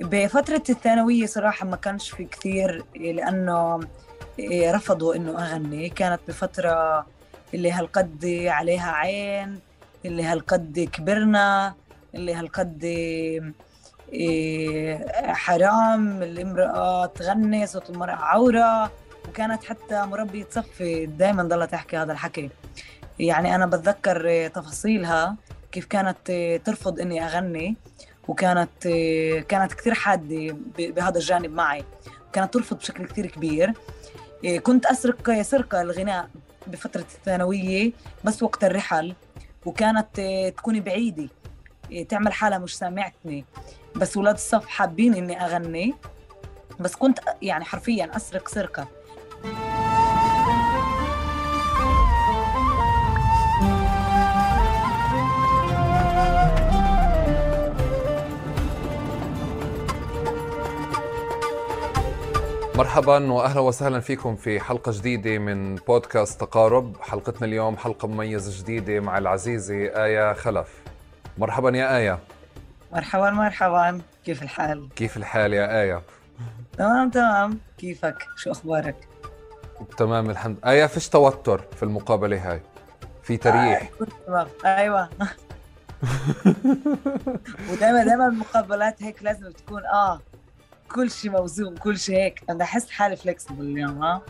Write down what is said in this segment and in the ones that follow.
بفترة الثانوية صراحة ما كانش في كثير لأنه رفضوا إنه أغني. كانت بفترة اللي هالقد عليها عين اللي هالقد كبرنا اللي هالقد حرام الامرأة تغني صوت المرأة عورة. وكانت حتى مربية صفي دائما ضلها تحكي هذا الحكي. يعني أنا بتذكر تفاصيلها كيف كانت ترفض إني أغني. وكانت كانت كثير حادة بهذا الجانب معي. كانت ترفض بشكل كثير كبير. كنت أسرق سرقة الغناء بفترة الثانوية بس وقت الرحل وكانت تكوني بعيدة. تعمل حالها مش سامعتني. بس ولاد الصف حابين إني أغني. بس كنت يعني حرفيا أسرق سرقة. مرحبا واهلا وسهلا فيكم في حلقة جديدة من بودكاست تقارب. حلقتنا اليوم حلقة مميزة جديدة مع العزيزة آية خلف. مرحبا يا آية. مرحبا مرحبا. كيف الحال؟ كيف الحال يا آية؟ تمام تمام. كيفك؟ شو أخبارك؟ تمام الحمد. آية فيش توتر في المقابلة هاي؟ في تريح؟ آه أيوه. ودائما دائما المقابلات هيك لازم تكون آه كل شيء موزون كل شيء هيك. أنا أحس حالي فلكسبل اليوم ها؟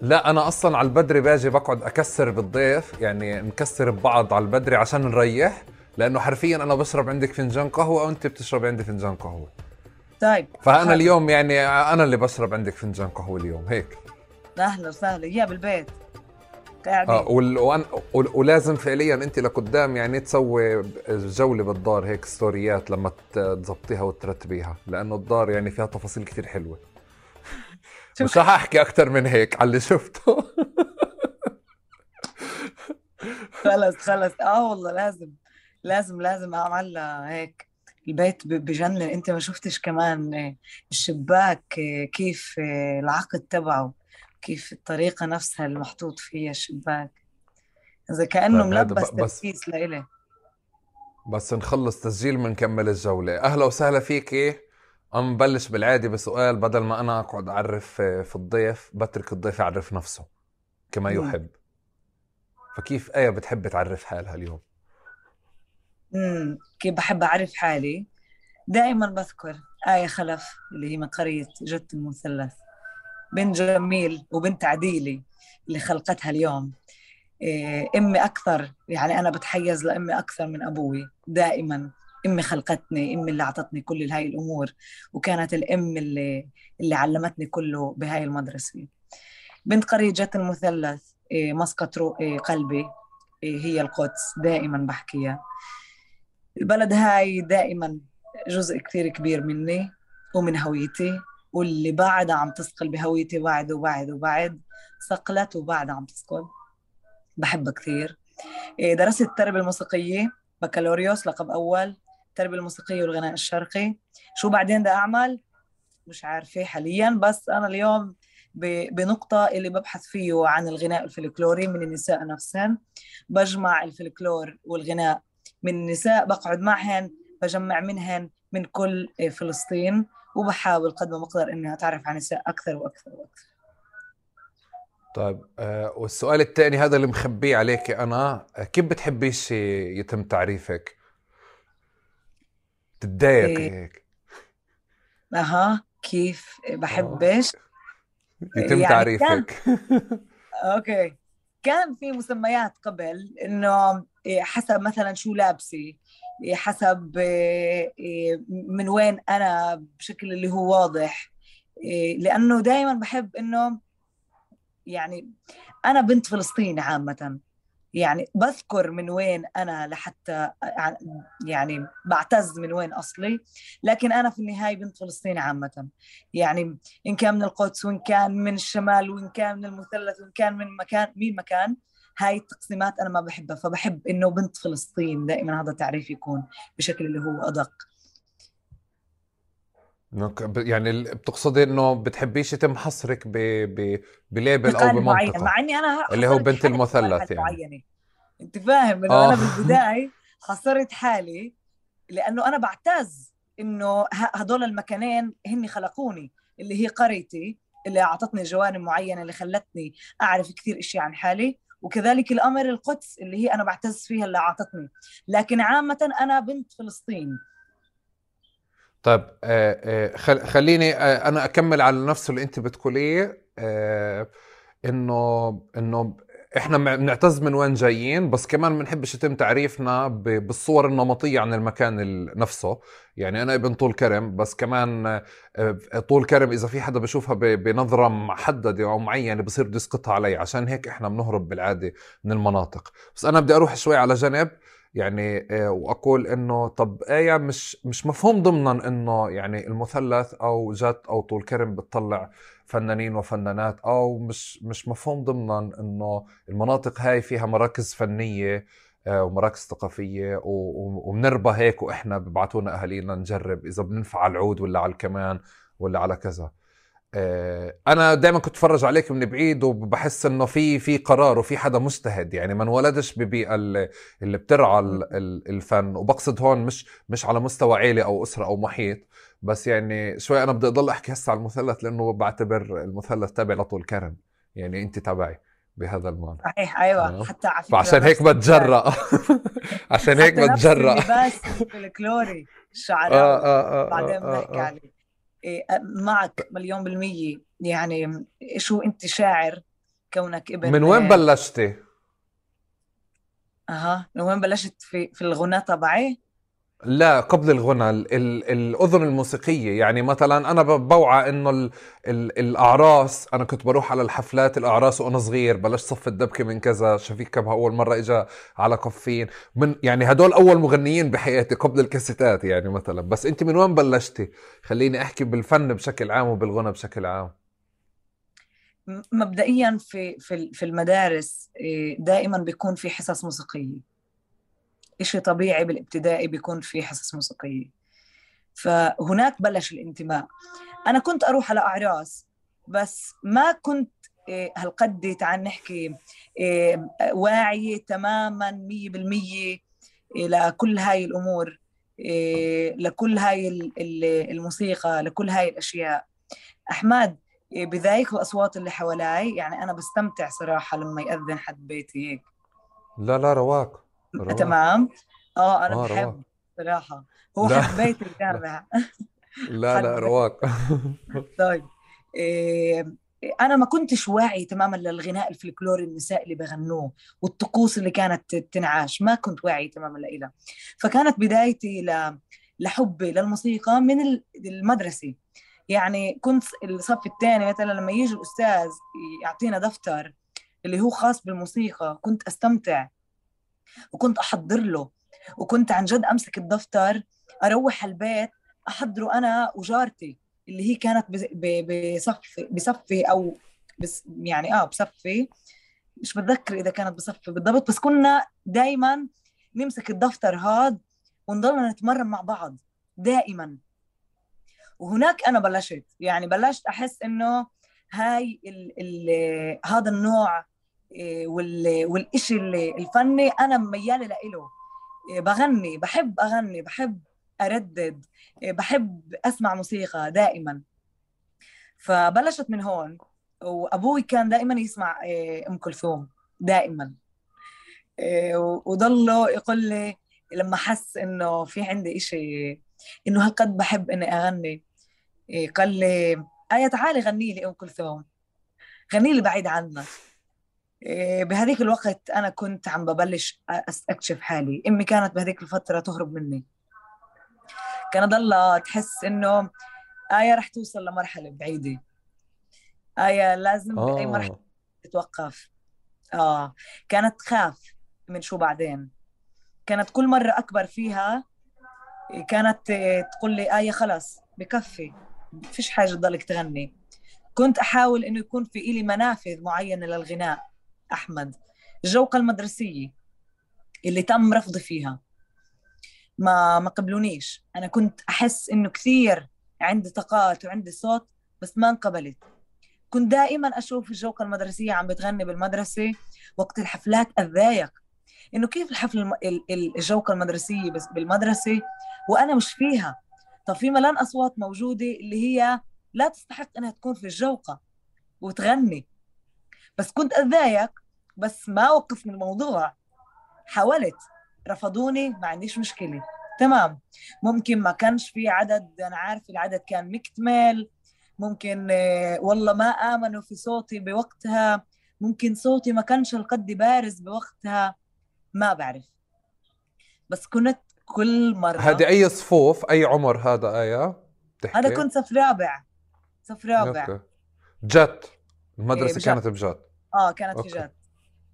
لا أنا أصلا على البدري باجي بقعد أكسر بالضيف يعني نكسر ببعض على البدري عشان نريح لأنه حرفيا أنا بشرب عندك فنجان قهوة وأنت بتشرب عندي فنجان قهوة. طيب فأنا حل. اليوم يعني أنا اللي بشرب عندك فنجان قهوة اليوم هيك. أهلا وسهلا. يا بالبيت. قاعدين آه وال... وأن... ولازم فعليا أنت لقدام يعني تسوي جولة بالدار هيك ستوريات لما تظبطيها وترتبيها لأنه الدار يعني فيها تفاصيل كثير حلوة. مش رح أحكي أكثر من هيك على اللي شفته. خلص خلص. آه والله لازم لازم لازم أعمل هيك. البيت بجنن. أنت ما شفتش كمان الشباك كيف العقد تبعه؟ كيف الطريقة نفسها المحطوط فيها الشباك إذا كأنه ملبس تركيز لإلي. بس نخلص تسجيل بنكمل الجولة. أهلا وسهلا فيكي أم نبلش بالعادي بسؤال بدل ما أنا أقعد أعرف في الضيف بترك الضيف يعرف نفسه كما يحب. فكيف آية بتحب تعرف حالها اليوم؟ امم كيف بحب أعرف حالي؟ دائما بذكر آية خلف اللي هي من قرية جدة المثلث. بنت جميل وبنت عديلة اللي خلقتها اليوم. إيه، أمي أكثر يعني أنا بتحيز لأمي أكثر من أبوي دائما. أمي خلقتني أمي اللي أعطتني كل هاي الأمور وكانت الأم اللي اللي علمتني كله بهاي المدرسة. بنت قريه جت المثلث إيه، مسقط إيه، قلبي هي القدس دائما بحكيها. البلد هاي دائما جزء كثير كبير مني ومن هويتي. واللي بعدها عم تثقل بهويتي بعد وبعد وبعد ثقلت وبعد عم تثقل. بحبها كثير. إيه، درست التربية الموسيقية بكالوريوس لقب أول التربية الموسيقية والغناء الشرقي. شو بعدين بدي أعمل؟ مش عارفة حاليا بس أنا اليوم بنقطة اللي ببحث فيه عن الغناء الفلكلوري من النساء نفسهن. بجمع الفلكلور والغناء من النساء بقعد معهن بجمع منهن من كل فلسطين. وبحاول قد ما بقدر إني أتعرف على نساء أكثر وأكثر وأكثر طيب آه والسؤال الثاني هذا اللي مخبيه عليك أنا آه، كيف بتحبيش يتم تعريفك؟ تتضايق إيه. هيك أها كيف بحبش آه. يتم يعني تعريفك كان... أوكي كان في مسميات قبل إنه حسب مثلا شو لابسة حسب آه، آه، من وين أنا بشكل اللي هو واضح لأنه دائما بحب إنه يعني أنا بنت فلسطين عامة. يعني بذكر من وين أنا لحتى يعني بعتز من وين أصلي لكن أنا في النهاية بنت فلسطين عامة. يعني إن كان من القدس وإن كان من الشمال وإن كان من المثلث وإن كان من مكان مين مكان هاي التقسيمات أنا ما بحبها. فبحب إنه بنت فلسطين دائما هذا التعريف يكون بشكل اللي هو أدق. يعني بتقصدي إنه بتحبيش يتم حصرك ب... ب... بليبل أو بمنطقة؟ معين مع إني أنا اللي هو بنت المثلث يعني. معينة. أنت فاهم؟ إنه أنا بالبدايه حصرت حالي لأنه أنا بعتز إنه هدول المكانين هن خلقوني اللي هي قريتي اللي أعطتني جوانب معينة اللي خلتني أعرف كثير اشياء عن حالي. وكذلك الأمر القدس اللي هي أنا بعتز فيها اللي أعطتني. لكن عامة أنا بنت فلسطين طيب آه، آه، خليني آه، أنا أكمل على نفس اللي أنت بتقوليه إنه إنه إحنا بنعتز من وين جايين بس كمان ما بنحبش يتم تعريفنا بالصور النمطية عن المكان نفسه. يعني أنا ابن طول كرم بس كمان طول كرم إذا في حدا بشوفها بنظرة محددة أو معينة بصير بده يسقطها علي. عشان هيك إحنا بنهرب بالعادة من المناطق. بس أنا بدي أروح شوي على جنب. يعني آه، وأقول إنه طب إيه مش مش مفهوم ضمنا إنه يعني المثلث أو جت أو طول كرم بتطلع فنانين وفنانات أو مش مش مفهوم ضمنا إنه المناطق هاي فيها مراكز فنية آه، ومراكز ثقافية وبنربى هيك وإحنا ببعثونا أهالينا نجرب إذا بننفع على العود ولا على الكمان ولا على كذا. أنا دائما كنت أتفرج عليك من بعيد وبحس إنه في في قرار وفي حدا مجتهد يعني ما انولدش ببيئة اللي بترعى الفن. وبقصد هون مش مش على مستوى عيلة أو أسرة أو محيط. بس يعني شوي أنا بدي أضل أحكي هسه على المثلث لأنه بعتبر المثلث تابع لطول كرم. يعني انت تبعي بهذا المعنى. صحيح أيوه. آه. حتى على فعشان هيك بتجرأ. عشان هيك بتجرأ. بس الكلوري الشعراوي آه آه آه بعدين بنحكي آه آه. عليه. معك مليون بالمية يعني شو أنت شاعر كونك ابن من وين بلشتي؟ أها من وين بلشت في في الغناء تبعي؟ لا قبل الغنى ال ال الأذن الموسيقية. يعني مثلا أنا بوعى إنه ال ال الأعراس أنا كنت بروح على الحفلات الأعراس وأنا صغير بلشت صف الدبكة من كذا شفيق كبها أول مرة اجى على كفين. من يعني هدول أول مغنيين بحياتي قبل الكاسيتات يعني مثلا. بس أنت من وين بلشتي؟ خليني أحكي بالفن بشكل عام وبالغنى بشكل عام. مبدئيا في في في المدارس إيه، دائما بيكون في حصص موسيقية. إشي طبيعي بالابتدائي بيكون في حصص موسيقية. فهناك بلش الانتماء. أنا كنت أروح على أعراس بس ما كنت إيه، هالقد تعال نحكي إيه، واعية تماما مية بالمية إيه، لكل هاي الأمور لكل هاي الموسيقى لكل هاي الأشياء. أحمد بذايك الأصوات اللي حوالي يعني أنا بستمتع صراحة لما يأذن حد بيتي هيك. لا لا رواق تمام؟ آه أنا آه بحب صراحة. هو حبيت الجامع. لا. لا رواق. طيب إيه أنا ما كنتش واعي تماما للغناء الفلكلوري النساء اللي بغنوه والطقوس اللي كانت تنعاش. ما كنت واعي تماما لها فكانت بدايتي ل... لحبي للموسيقى من المدرسة. يعني كنت الصف الثاني مثلا لما يجي الأستاذ يعطينا دفتر اللي هو خاص بالموسيقى كنت أستمتع. وكنت أحضر له. وكنت عن جد أمسك الدفتر أروح البيت أحضره أنا وجارتي اللي هي كانت بصفي بصفي أو بس يعني آه بصفي. مش بتذكر إذا كانت بصفي بالضبط بس كنا دائما نمسك الدفتر هذا ونضلنا نتمرن مع بعض دائما وهناك أنا بلشت يعني بلشت أحس إنه هاي هذا النوع والإشي الفني أنا ميالة لإله. إيه، بغني بحب أغني بحب أردد إيه، بحب أسمع موسيقى دائما. فبلشت من هون وأبوي كان دائما يسمع أم كلثوم دائما. وضله يقول لي لما حس إنه في عندي إشي إنه هالقد بحب إني أغني. قال لي آية تعالي غني لي أم كلثوم غني لي بعيد عنك. إيه، بهذيك الوقت أنا كنت عم ببلش أستكشف حالي. أمي كانت بهذيك الفترة تهرب مني. كانت ضلها تحس إنه آية رح توصل لمرحلة بعيدة. آية لازم آه. بأي مرحلة تتوقف. آه. كانت تخاف من شو بعدين. كانت كل مرة أكبر فيها كانت تقول لي آية خلص بكفي. فيش حاجة تضلك تغني. كنت أحاول إنه يكون في إلي منافذ معينة للغناء. أحمد الجوقة المدرسية اللي تم رفضي فيها. ما ما قبلونيش. أنا كنت أحس إنه كثير عندي طاقات وعندي صوت بس ما انقبلت. كنت دائما أشوف الجوقة المدرسية عم بتغني بالمدرسة وقت الحفلات أتضايق إنه كيف الحفل الجوقة المدرسية بس بالمدرسة؟ وأنا مش فيها. طب في ملان أصوات موجودة اللي هي لا تستحق إنها تكون في الجوقة وتغني. بس كنت أتضايق بس ما وقف من الموضوع. حاولت. رفضوني ما عنديش مشكلة. تمام. ممكن ما كانش في عدد أنا عارف العدد كان مكتمل. ممكن آه، والله ما آمنوا في صوتي بوقتها. ممكن صوتي ما كانش القد بارز بوقتها. ما بعرف. بس كنت كل مرة هذه أي صفوف أي عمر هذا آية؟ بتحكي هذا كنت صف رابع. صف رابع. جت. المدرسة إيه كانت بجد. آه كانت أوكي. في جد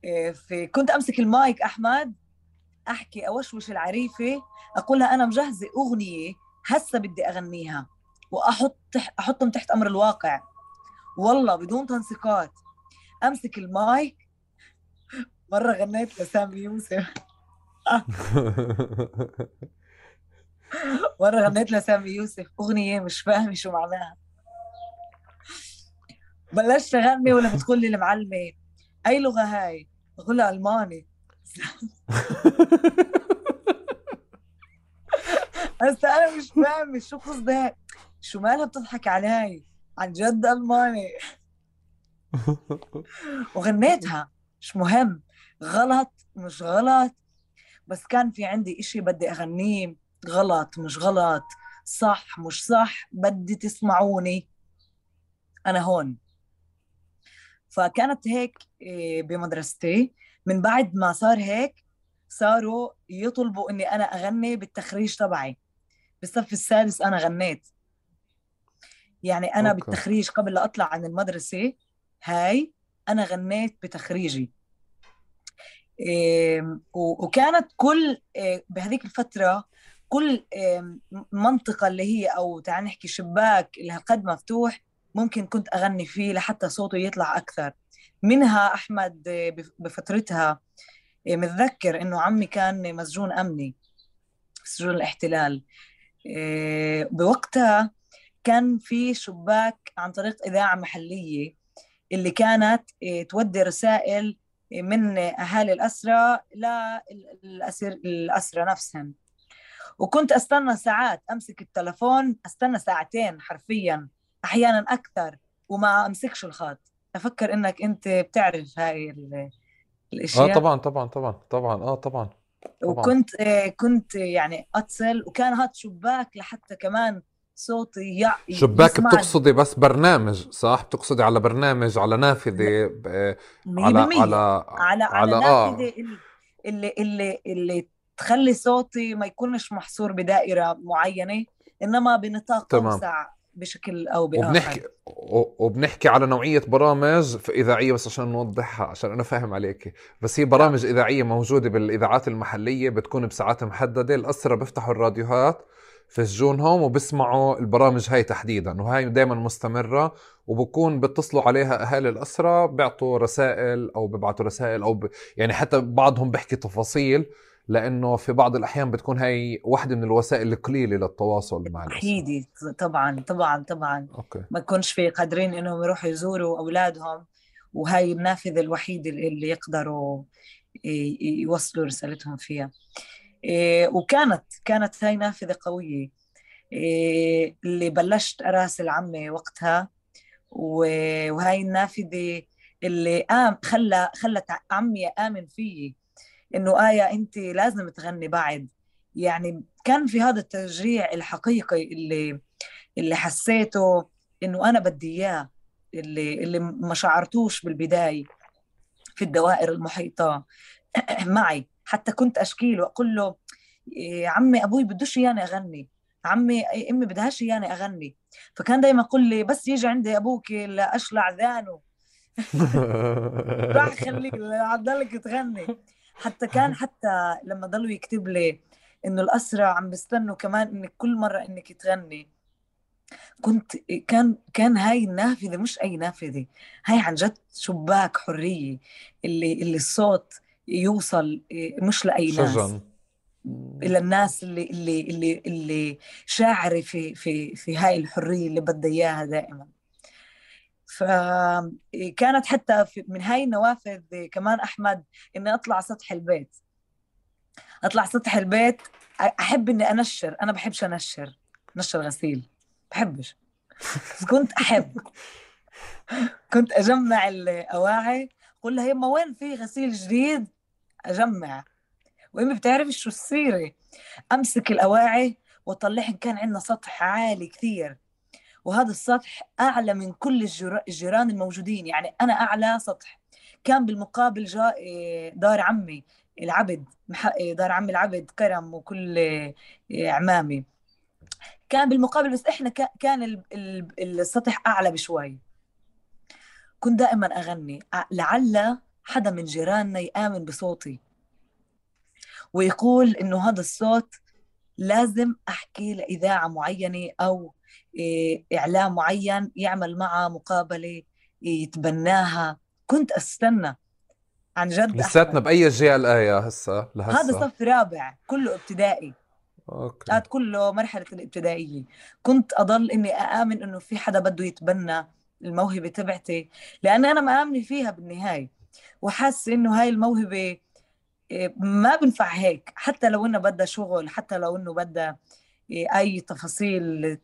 إيه في كنت أمسك المايك أحمد أحكي أوشوش العريفة أقول لها أنا مجهزة أغنية هسه بدي أغنيها وأحط أحطهم تحت أمر الواقع. والله بدون تنسيقات. أمسك المايك. مرة غنيت لسامي يوسف. مرة غنيت لسامي يوسف أغنية مش فاهمة شو معناها. بلشت اغني ولا بتقول لي المعلمة أي لغة هاي؟ بقول لها ألماني. هسه أنا مش فاهمة شو قصدها شو مالها بتضحك علي؟ عن جد ألماني. وغنيتها. مش مهم. غلط مش غلط. بس كان في عندي إشي بدي أغنيه. غلط مش غلط. صح مش صح. بدي تسمعوني. أنا هون. فكانت هيك إيه، بمدرستي. من بعد ما صار هيك صاروا يطلبوا إني أنا أغني بالتخريج تبعي. بالصف السادس أنا غنيت. يعني أنا أوكي. بالتخريج قبل لا أطلع عن المدرسة هاي أنا غنيت بتخريجي. وكانت كل إيه، بهذيك الفترة كل منطقة اللي هي أو تعال نحكي شباك اللي هالقد مفتوح ممكن كنت أغني فيه لحتى صوته يطلع أكثر. منها أحمد بفترتها إيه، متذكر إنه عمي كان مسجون أمني سجون الاحتلال. إيه، بوقتها كان في شباك عن طريق إذاعة محلية اللي كانت إيه، تودي رسائل من أهالي الاسرى للاسر الاسرى نفسهم. وكنت أستنى ساعات أمسك التلفون أستنى ساعتين حرفيا. أحيانا أكثر وما أمسكش الخط أفكر إنك أنت بتعرف هاي الأشياء. آه طبعا طبعا طبعا طبعا آه طبعا طبعا. وكنت آه، كنت يعني أتصل وكان هاد شباك لحتى كمان صوتي يع... شباك بتقصدي بس برنامج صح؟ بتقصدي على برنامج على نافذة ب... على على على على, على آه. نافذة اللي اللي اللي تخلي صوتي ما يكونش محصور بدائرة معينة إنما بنطاق تمام. أوسع. بشكل أو بآخر. وبنحكي وبنحكي على نوعية برامج إذاعية بس عشان نوضحها عشان أنا فاهم عليك. بس هي برامج إذاعية موجودة بالإذاعات المحلية بتكون بساعات محددة. الاسرى بيفتحوا الراديوهات في سجونهم وبسمعوا البرامج هاي تحديدا وهاي دائما مستمرة وبكون بيتصلوا عليها أهالي الاسرى بيعطوا رسائل أو بيبعتوا رسائل أو ب... يعني حتى بعضهم بيحكي تفاصيل. لأنه في بعض الأحيان بتكون هي واحدة من الوسائل القليلة للتواصل مع الناس وحيدة طبعا طبعا طبعا. أوكي. ما يكونش في قادرين إنهم يروحوا يزوروا أولادهم وهي النافذة الوحيدة اللي يقدروا يوصلوا رسالتهم فيها. إيه، وكانت كانت هاي نافذة قوية. إيه، اللي بلشت أراسل عمي وقتها وهاي النافذة اللي آم خلى خلت عمي آمن فيي. إنه آية انت لازم تغني بعد. يعني كان في هذا التشجيع الحقيقي اللي اللي حسيته إنه أنا بدي إياه اللي اللي ما شعرتوش بالبداية في الدوائر المحيطة. معي. حتى كنت أشكي له أقول له إيه عمي أبوي بدوش إياني أغني. عمي أمي بدهاش إياني أغني. فكان دائما يقول لي بس يجي عندي أبوك لاشلع ذانه. راح خليك عضلك تغني. حتى كان حتى لما ضلوا يكتب لي إنه الاسرى عم بيستنوا كمان إنك كل مرة إنك تغني. كنت كان كان هاي النافذة مش أي نافذة هاي عن جد شباك حرية اللي اللي الصوت يوصل مش لأي ناس. شجن. إلى الناس اللي اللي اللي اللي شاعرة في في في هاي الحرية اللي بدها إياها دائما. فكانت حتى من هاي النوافذ كمان أحمد إني أطلع سطح البيت. أطلع سطح البيت أحب إني أنشر أنا بحبش أنشر نشر غسيل بحبش. بس كنت أحب. كنت أجمع الأواعي قول لها يما وين في غسيل جديد؟ أجمع. وأمي بتعرف شو السيره أمسك الأواعي واطلعهم كان عندنا سطح عالي كثير. وهذا السطح أعلى من كل الجيران الموجودين. يعني أنا أعلى سطح. كان بالمقابل جاء إيه، دار عمي العبد إيه، دار عمي العبد كرم وكل إيه، عمامي. كان بالمقابل بس إحنا كان السطح أعلى بشوي. كنت دائما أغني. لعل حدا من جيراننا يآمن بصوتي ويقول إنه هذا الصوت لازم أحكي لإذاعة معينة أو إعلام معين يعمل معها مقابلة يتبناها. كنت أستنى. عن جد لساتنا بأي جيل إيه هسه لهسه هذا صف رابع كله ابتدائي. أوكي. هذا كله مرحلة الابتدائية. كنت أضل إني أآمن إنه في حدا بده يتبنى الموهبة تبعتي لأن أنا مآمنة فيها بالنهاية. وحاسة إنه هاي الموهبة إيه، ما بنفع هيك. حتى لو إنه بدها شغل حتى لو إنه بدها إيه، أي تفاصيل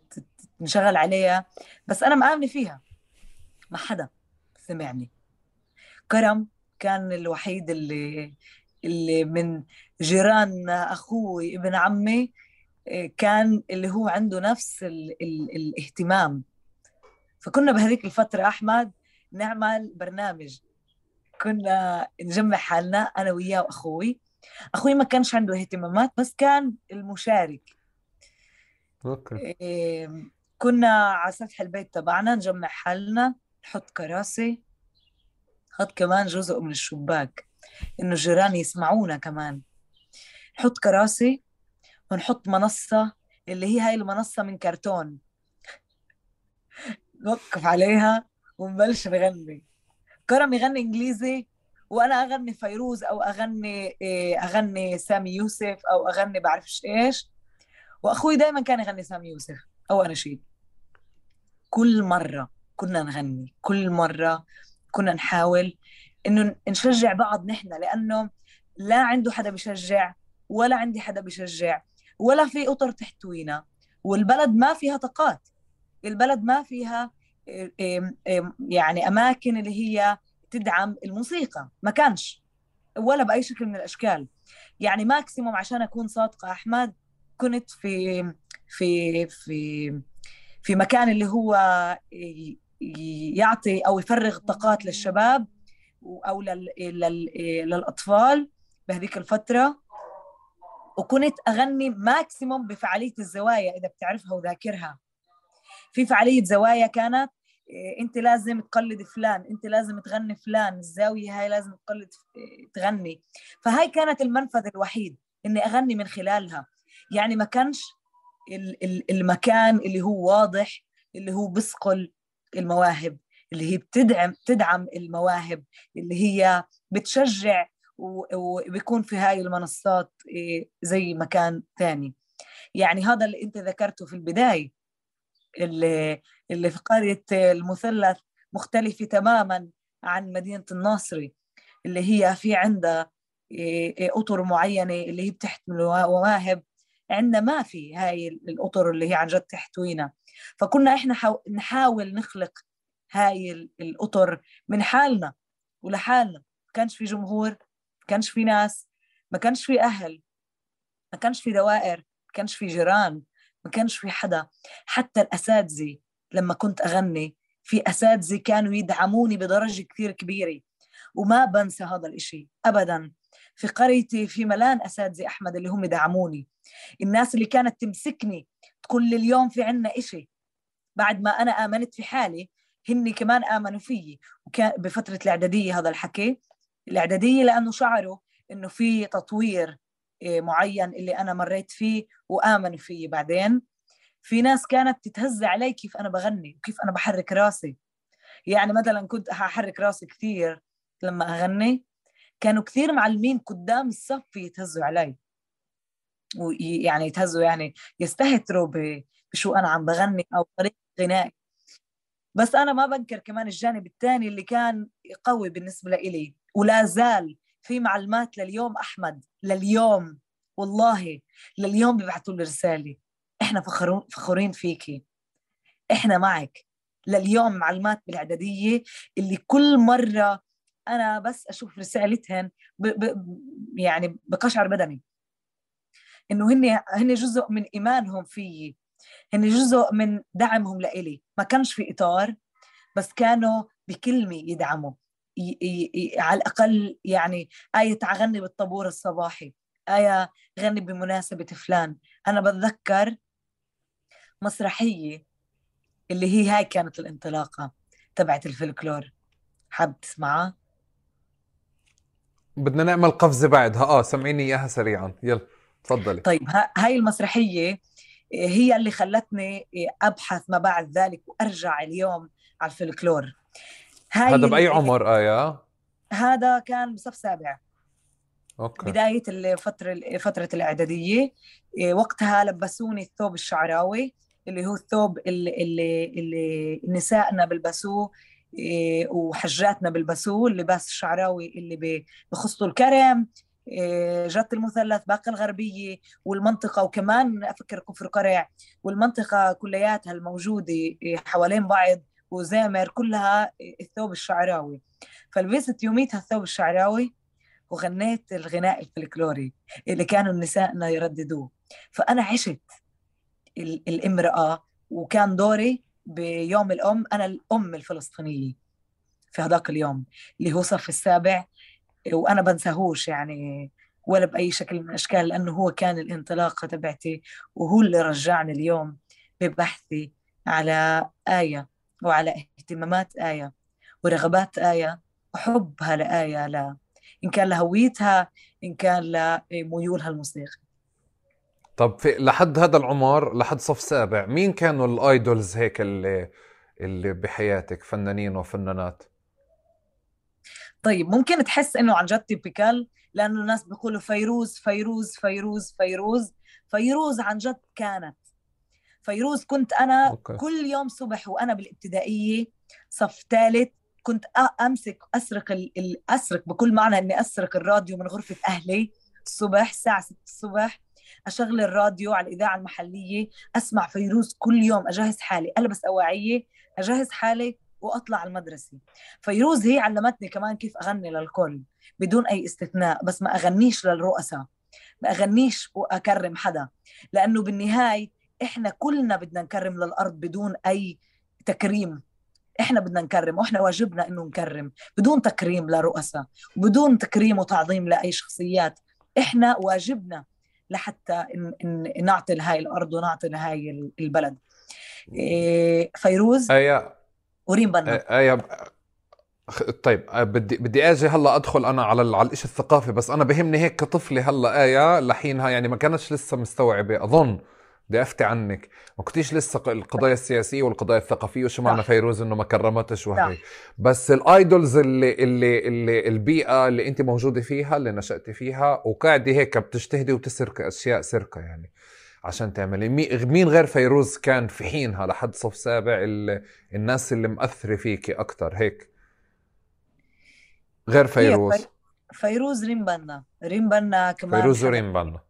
نشغل عليها. بس أنا مآمنة فيها. ما حدا سمعني. كرم كان الوحيد اللي اللي من جيران أخوي ابن عمي إيه، كان اللي هو عنده نفس ال ال الاهتمام. فكنا بهذيك الفترة أحمد نعمل برنامج. كنا نجمع حالنا أنا وياه وأخوي. أخوي ما كانش عنده اهتمامات بس كان المشارك. أوكي. كنا على سطح البيت تبعنا نجمع حالنا نحط كراسي هاد كمان جزء من الشباك إنه الجيران يسمعونا كمان. نحط كراسي ونحط منصة اللي هي هاي المنصة من كرتون. نوقف عليها ونبلش نغني. كرم يغني إنجليزي وأنا أغني فيروز أو أغني إيه، أغني سامي يوسف أو أغني بعرفش إيش. وأخوي دائما كان يغني سامي يوسف. أو اناشيد كل مرة كنا نغني كل مرة كنا نحاول إنه نشجع بعض نحن لأنه لا عنده حدا بيشجع ولا عندي حدا بيشجع ولا في أطر تحتوينا والبلد ما فيها طاقات البلد ما فيها يعني أماكن اللي هي تدعم الموسيقى ما كانش ولا بأي شكل من الأشكال. يعني ماكسيموم عشان أكون صادقة أحمد كنت في في في في مكان اللي هو يعطي أو يفرغ الطاقات للشباب أو للأطفال بهذيك الفترة. وكنت أغني ماكسيموم بفعالية الزوايا إذا بتعرفها وذاكرها. في فعالية زوايا كانت إيه، أنت لازم تقلد فلان أنت لازم تغني فلان الزاوية هاي لازم تقلد إيه، تغني. فهاي كانت المنفذ الوحيد إني أغني من خلالها. يعني ما كانش المكان اللي هو واضح اللي هو بسقل المواهب اللي هي بتدعم تدعم المواهب اللي هي بتشجع وبيكون في هاي المنصات إيه، زي مكان ثاني. يعني هذا اللي أنت ذكرته في البداية اللي اللي في قرية المثلث مختلفة تماما عن مدينة الناصري اللي هي في عندها إيه، إيه، أطر معينة اللي هي بتحتمل مواهب عندنا ما في هاي الأطر اللي هي عن جد تحتوينا. فكنا إحنا نحاول نخلق هاي الأطر من حالنا ولحالنا. ما كانش في جمهور ما كانش في ناس ما كانش في أهل ما كانش في دوائر ما كانش في جيران ما كانش في حدا. حتى الأساتذة لما كنت أغني في أساتذة كانوا يدعموني بدرجة كثير كبيرة. وما بنسى هذا الإشي ابدا. في قريتي في ملان اساتذه أحمد اللي هم دعموني الناس اللي كانت تمسكني تقول لي اليوم في عنا إشي. بعد ما أنا آمنت في حالي هن كمان آمنوا فيي. وكان بفترة الإعدادية هذا الحكي. الإعدادية لأنه شعروا إنه في تطوير إيه، معين اللي أنا مريت فيه وآمنوا فيه بعدين. في ناس كانت تتهز علي كيف أنا بغني وكيف أنا بحرك راسي. يعني مثلا كنت أحرك راسي كثير لما أغني. كانوا كثير معلمين قدام الصف يتهزوا علي. ويعني يتهزوا يعني يستهتروا بشو أنا عم بغني أو طريقة غنائي. بس أنا ما بنكر كمان الجانب الثاني اللي كان قوي بالنسبة لي ولا زال في معلمات لليوم أحمد لليوم والله لليوم بيبعثوا لي رسالة. إحنا فخرون فخورين فيكي إحنا معك. لليوم معلمات بالإعدادية اللي كل مرة أنا بس أشوف رسالتهن ب ب يعني بقشعر بدني. إنه هن هن جزء من إيمانهم فيي. هن جزء من دعمهم لإلي. ما كانش في إطار بس كانوا بكلمة يدعموا. ي ي ي على الأقل يعني آية غني بالطابور الصباحي. آية غني بمناسبة فلان. أنا بتذكر مسرحية اللي هي هاي كانت الانطلاقة تبعت الفلكلور. حاب تسمعها؟ بدنا نعمل قفزة بعدها. آه سمعيني إياها سريعا. يلا تفضلي. طيب هاي المسرحية هي اللي خلتني أبحث ما بعد ذلك وأرجع اليوم على الفلكلور. هاي هذا بأي عمر؟ إيه هذا كان بصف سابع. أوكي. بداية الفترة فترة الإعدادية. وقتها لبسوني الثوب الشعراوي اللي هو الثوب اللي اللي, اللي نسائنا بلبسوه إيه، وحجاتنا بلبسوه اللباس الشعراوي اللي بخصوا الكرم إيه، جت المثلث باقي الغربية والمنطقة وكمان أفكر كفر قرع والمنطقة كلياتها الموجودة إيه، حوالين بعض وزامر كلها الثوب الشعراوي. فلبست يوميتها الثوب الشعراوي وغنيت الغناء الفلكلوري اللي كانوا نسائنا يرددوه. فأنا عشت الامرأة وكان دوري بيوم الأم أنا الأم الفلسطينية في هذاك اليوم اللي هو صف السابع وأنا بنساهوش يعني ولا بأي شكل من الأشكال لأنه هو كان الانطلاقة تبعتي وهو اللي رجعني اليوم ببحثي على آية وعلى اهتمامات آية ورغبات آية وحبها لآية لا. إن كان لهويتها إن كان لميولها الموسيقي. طب في لحد هذا العمر لحد صف سابع مين كانوا الآيدولز هيك اللي اللي بحياتك فنانين وفنانات؟ طيب ممكن تحس إنه عن جد تيبيكال لأنه الناس بيقولوا فيروز فيروز فيروز فيروز. فيروز عن جد كانت. فيروز كنت أنا أوكي. كل يوم صبح وأنا بالابتدائية صف ثالث كنت أمسك أسرق ال... أسرق بكل معنى إني أسرق الراديو من غرفة أهلي الصبح الساعة 6 الصبح. أشغل الراديو على الإذاعة المحلية أسمع فيروز كل يوم أجهز حالي ألبس أواعيي أجهز حالي وأطلع المدرسة. فيروز هي علمتني كمان كيف أغني للكل بدون أي استثناء بس ما أغنيش للرؤساء ما أغنيش وأكرم حدا لأنه بالنهاية إحنا كلنا بدنا نكرم للأرض بدون أي تكريم. إحنا بدنا نكرم وإحنا واجبنا إنه نكرم بدون تكريم لرؤساء وبدون تكريم وتعظيم لأي شخصيات. إحنا واجبنا لحتى نعطي لهاي الأرض ونعطي لهاي البلد. إيه، فيروز ايا وريم بنا. ايا طيب بدي بدي أجي هلأ أدخل أنا على على الشيء الثقافي بس أنا بهمني هيك كطفلة هلأ إيه لحينها يعني ما كانتش لسه مستوعبة أظن. بدي أفتي عنك. ما كنتيش لسه القضايا السياسية والقضايا الثقافية وشو معنى فيروز إنه ما كرمتش وهي. بس الآيدولز اللي اللي اللي البيئة اللي أنت موجودة فيها اللي نشأتي فيها وقاعدة هيك بتجتهدي وتسرق أشياء سرقة يعني عشان تعملي. مين غير فيروز كان في حينها لحد صف سابع الناس اللي مأثرة فيكي أكتر هيك؟ غير فيروز. فيروز ريم بنا. ريم بنا كمان فيروز وريم بنا.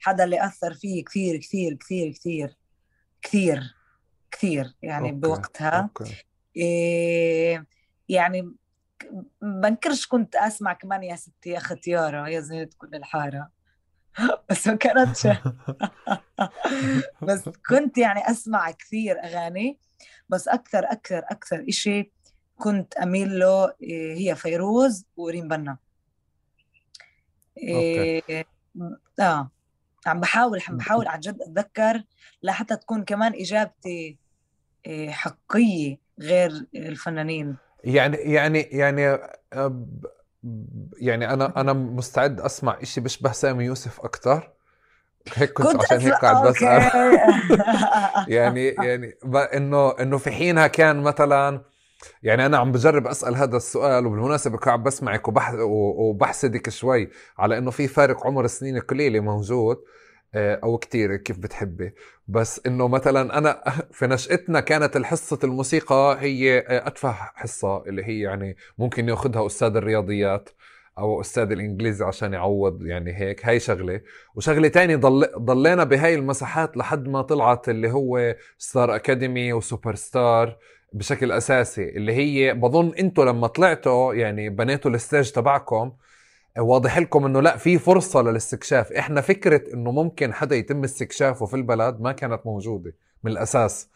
حدا اللي أثر فيه كثير كثير كثير كثير كثير كثير يعني أوكي. بوقتها. أوكي. إيه يعني بنكرش كنت أسمع كمان يا ستي يا ختيارة يا زينة كل الحارة. بس ما كانتش. بس كنت يعني أسمع كثير أغاني. بس أكثر أكثر أكثر إشي كنت أميل له إيه، هي فيروز وريم بنا. إيه آه. عم بحاول عم بحاول عن جد أتذكر لحتى تكون كمان إجابتي إيه، حقيقية غير الفنانين. يعني يعني يعني يعني أنا أنا مستعد أسمع إشي بيشبه سامي يوسف أكثر هيك كنت, كنت عشان هيك قاعد بسأل. يعني يعني إنه إنه في حينها كان مثلا يعني أنا عم بجرب أسأل هذا السؤال وبالمناسبة قاعد بسمعك وبح وبحسدك شوي على إنه في فارق عمر سنين قليلة موجود آه، أو كتير كيف بتحبي. بس إنه مثلا أنا في نشأتنا كانت الحصة الموسيقى هي أتفه حصة اللي هي يعني ممكن يأخذها أستاذ الرياضيات أو أستاذ الإنجليزي عشان يعوض يعني هيك. هاي شغلة. وشغلة تانية ضل ضلينا بهاي المساحات لحد ما طلعت اللي هو ستار اكاديمي وسوبر ستار. بشكل أساسي اللي هي بظن أنتم لما طلعتوا يعني بنيتوا ال stage تبعكم واضح لكم إنه لا في فرصة للاستكشاف. إحنا فكرة إنه ممكن حدا يتم استكشافه في البلد ما كانت موجودة من الأساس.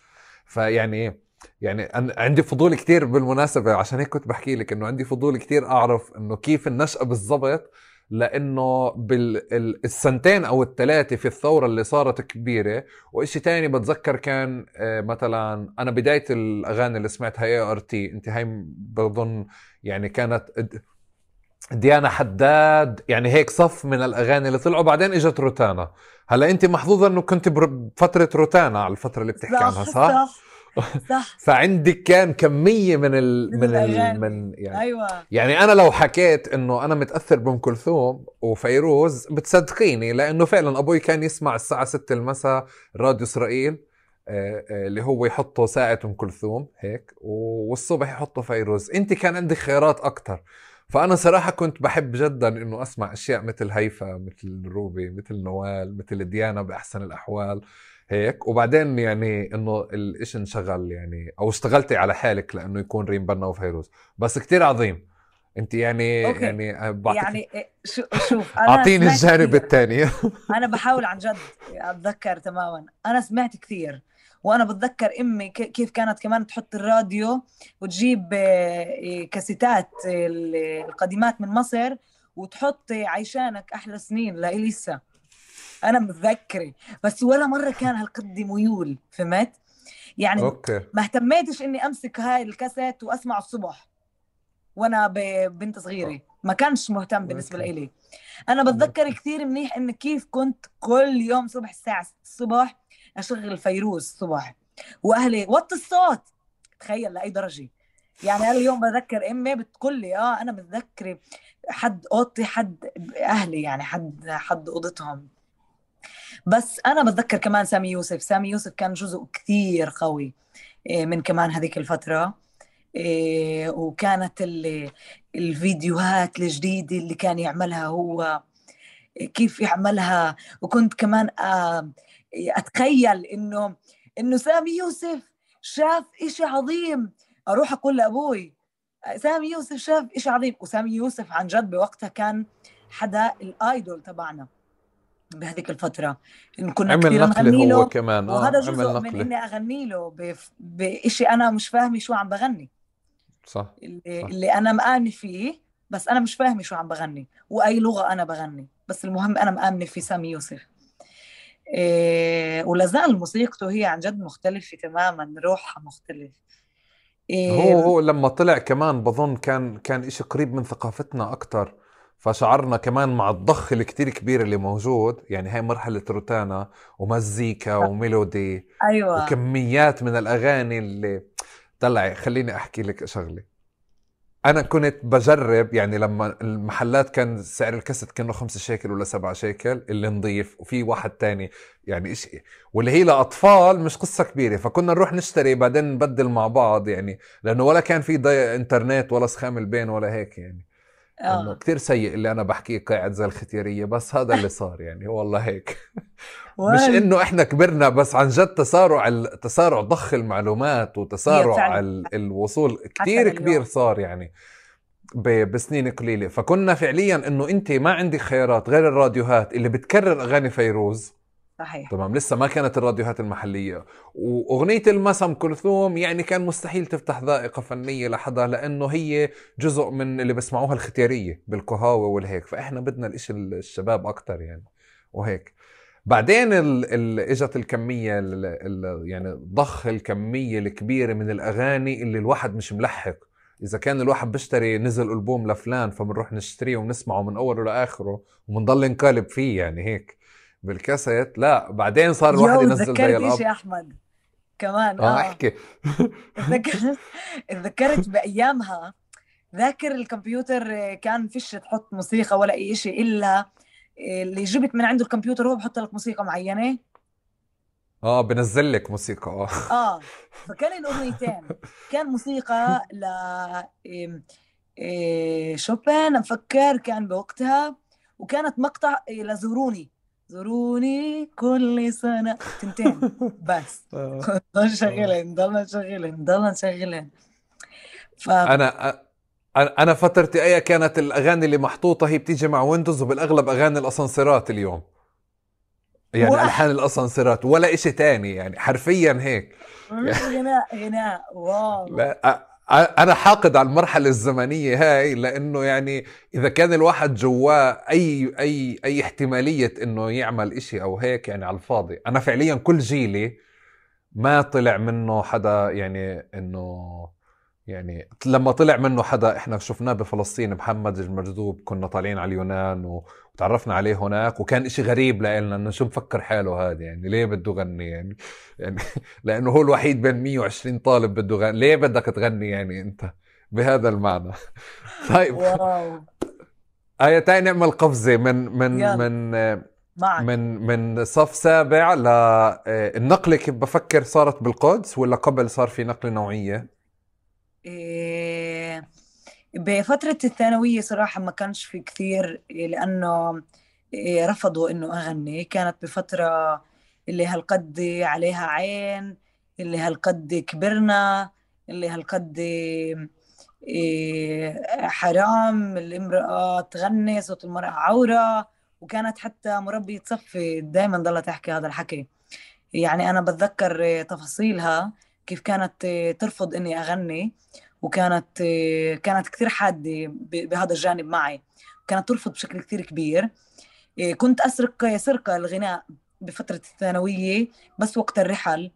فيعني يعني أنا عندي فضول كتير بالمناسبة عشان هيك كنت بحكي لك إنه عندي فضول كتير أعرف إنه كيف النشأة بالضبط لأنه بالسنتين أو الثلاثة في الثورة اللي صارت كبيرة وإشي تاني بتذكر كان آه، مثلا أنا بداية الأغاني اللي سمعتها ART أنت هاي بظن يعني كانت ديانا حداد يعني هيك صف من الأغاني اللي طلعوا بعدين إجت روتانا. هلأ أنت محظوظة إنه كنت بفترة روتانا على الفترة اللي بتحكي عنها صح, صح. فعندك كان كميه من ال من ال من يعني أيوه. يعني أنا لو حكيت إنه أنا متأثر بأم كلثوم وفيروز بتصدقيني لأنه فعلا أبوي كان يسمع الساعة 6 المساء راديو إسرائيل آه، آه، اللي هو يحطوا ساعة أم كلثوم هيك والصبح يحطوا فيروز. أنت كان عندك خيارات أكثر فأنا صراحة كنت بحب جدا إنه أسمع أشياء مثل هيفا مثل روبي مثل نوال مثل ديانا بأحسن الأحوال. هيك؟ وبعدين يعني إنه الإشي انشغل يعني أو اشتغلتي على حالك لأنه يكون ريم بنا وفيروز. بس كتير عظيم. انت يعني أوكي. يعني بعطيك يعني إيه، شو شوف أنا أعطيني الجانب الثاني أنا بحاول عن جد أتذكر تماما. أنا سمعت كثير وأنا بتذكر أمي كيف كانت كمان تحط الراديو وتجيب آه، كاسيتات القديمات من مصر وتحط عيشانك أحلى سنين لإليسا. أنا متذكرة. بس ولا مرة كان هالقد ميول فهمت؟ يعني okay. ما اهتميتش إني أمسك هاي الكاسيت وأسمعه الصبح وأنا بنت صغيرة. ما كانش مهتم بالنسبة لي أنا بتذكر كثير منيح ان كيف كنت كل يوم صبح الساعة 6 الصبح أشغل فيروز الصبح. وأهلي وطي الصوت. تخيل لأي درجة. يعني أنا اليوم بذكر أمي بتقول لي آه أنا بتذكري حد اوضتي حد أهلي يعني حد حد أوضتهم. بس أنا بتذكر كمان سامي يوسف. سامي يوسف كان جزء كثير قوي إيه، من كمان هذيك الفترة إيه، وكانت الفيديوهات الجديدة اللي كان يعملها هو كيف يعملها. وكنت كمان أتخيل إنه إنه سامي يوسف شاف إشي عظيم. أروح أقول لأبوي سامي يوسف شاف إشي عظيم. وسامي يوسف عن جد بوقتها كان حدا الآيدول تبعنا. بهذيك الفترة. إن كنا عمل كثير نغني له هو كمان. آه وهذا جزء من إني أغني له بشيء أنا مش فاهمة شو عم بغني. صح اللي, صح. اللي أنا مآمنة فيه بس أنا مش فاهمة شو عم بغني وأي لغة أنا بغني. بس المهم أنا مآمنة في سامي يوسف. إيه ولازال موسيقته هي عن جد مختلفة تماما روحها مختلف. إيه هو هو لما طلع كمان بظن كان كان إشي قريب من ثقافتنا أكتر. فشعرنا كمان مع الضخ الكتير كبير اللي موجود. يعني هاي مرحلة روتانا ومزيكا وميلودي أيوة. وكميات من الأغاني اللي طلعي خليني أحكي لك شغلة. أنا كنت بجرب يعني لما المحلات كان سعر الكاسيت كأنه خمسة شيكل ولا سبعة شيكل اللي نضيف وفي واحد تاني يعني إيش واللي هي لأطفال مش قصة كبيرة. فكنا نروح نشتري بعدين نبدل مع بعض يعني لأنه ولا كان في إنترنت ولا سخام البين ولا هيك يعني. إنه آه. كثير سيء اللي أنا بحكيه قاعد زي الختيارية بس هذا اللي صار يعني والله هيك. مش إنه إحنا كبرنا بس عن جد تسارع تسارع ضخ المعلومات وتسارع الوصول كثير كبير صار يعني بسنين قليلة. فكنا فعليا إنه أنت ما عندك خيارات غير الراديوهات اللي بتكرر أغاني فيروز. صحيح. تمام لسه ما كانت الراديوهات المحلية. وأغنية المسم كلثوم يعني كان مستحيل تفتح ذائقة فنية لحدا لأنه هي جزء من اللي بسمعوها الختيارية بالقهاوي والهيك. فإحنا بدنا الإشي الشباب أكثر يعني وهيك. بعدين ال ال إجت الكمية ال ال يعني ضخ الكمية الكبيرة من الأغاني اللي الواحد مش ملحق. إذا كان الواحد بيشتري نزل ألبوم لفلان فبنروح نشتريه ونسمعه من أوله لآخره وبنضل نقالب فيه يعني هيك. بالكاسيت. لا بعدين صار الواحد ينزل زي الأب. شيء أحمد كمان آه, آه. أحكي. تذكرت تذكرت بأيامها ذاكر الكمبيوتر كان فيش تحط موسيقى ولا أي شيء إلا اللي جبت من عنده الكمبيوتر هو بحط لك موسيقى معينة. آه بنزل لك موسيقى. آه. آه فكان الاغنيتين كان موسيقى ل إيه شوبان أفكر كان بوقتها وكانت مقطع لزوروني. زوروني كل سنة. تنتين بس. ضل آه. شغلين ضلنا شغلين ضلنا شغلين ف... أنا أنا فترتي إيه كانت الأغاني اللي محطوطة هي بتيجي مع ويندوز وبالأغلب أغاني الأسانسيرات اليوم. يعني واحد. ألحان الأسانسيرات ولا إشي تاني يعني حرفيا هيك. غناء غناء. wow. لا أنا حاقد على المرحلة الزمنية هاي لأنه يعني إذا كان الواحد جواه أي أي أي احتمالية إنه يعمل إشي أو هيك يعني على الفاضي. أنا فعليا كل جيلي ما طلع منه حدا يعني إنه يعني لما طلع منه حدا إحنا شفناه بفلسطين محمد المجذوب كنا طالعين على اليونان وتعرفنا عليه هناك وكان إشي غريب لنا إنه شو مفكر حاله هذا؟ يعني ليه بده يغني؟ يعني يعني لأنه هو الوحيد بين 120 طالب بده يغني. ليه بدك تغني يعني أنت؟ بهذا المعنى. طيب. واو. آية تعي نعمل قفزة من من يلا. من معك. من من صف سابع للنقلة كيف بفكر صارت بالقدس ولا قبل صار في نقلة نوعية؟ إيه، بفترة الثانوية صراحة ما كانش في كثير إيه، لأنه إيه، رفضوا إنه أغني. كانت بفترة اللي هالقد عليها عين اللي هالقد كبرنا اللي هالقد حرام الامرأة تغني صوت المرأة عورة. وكانت حتى مربية صفي دائما ضلت تحكي هذا الحكي. يعني أنا بتذكر تفاصيلها. كيف كانت إيه، ترفض إني أغني وكانت إيه، كانت كثير حادة ب- بهذا الجانب معي. كانت ترفض بشكل كثير كبير. إيه، كنت أسرق سرقة الغناء بفترة الثانوية بس وقت الرحل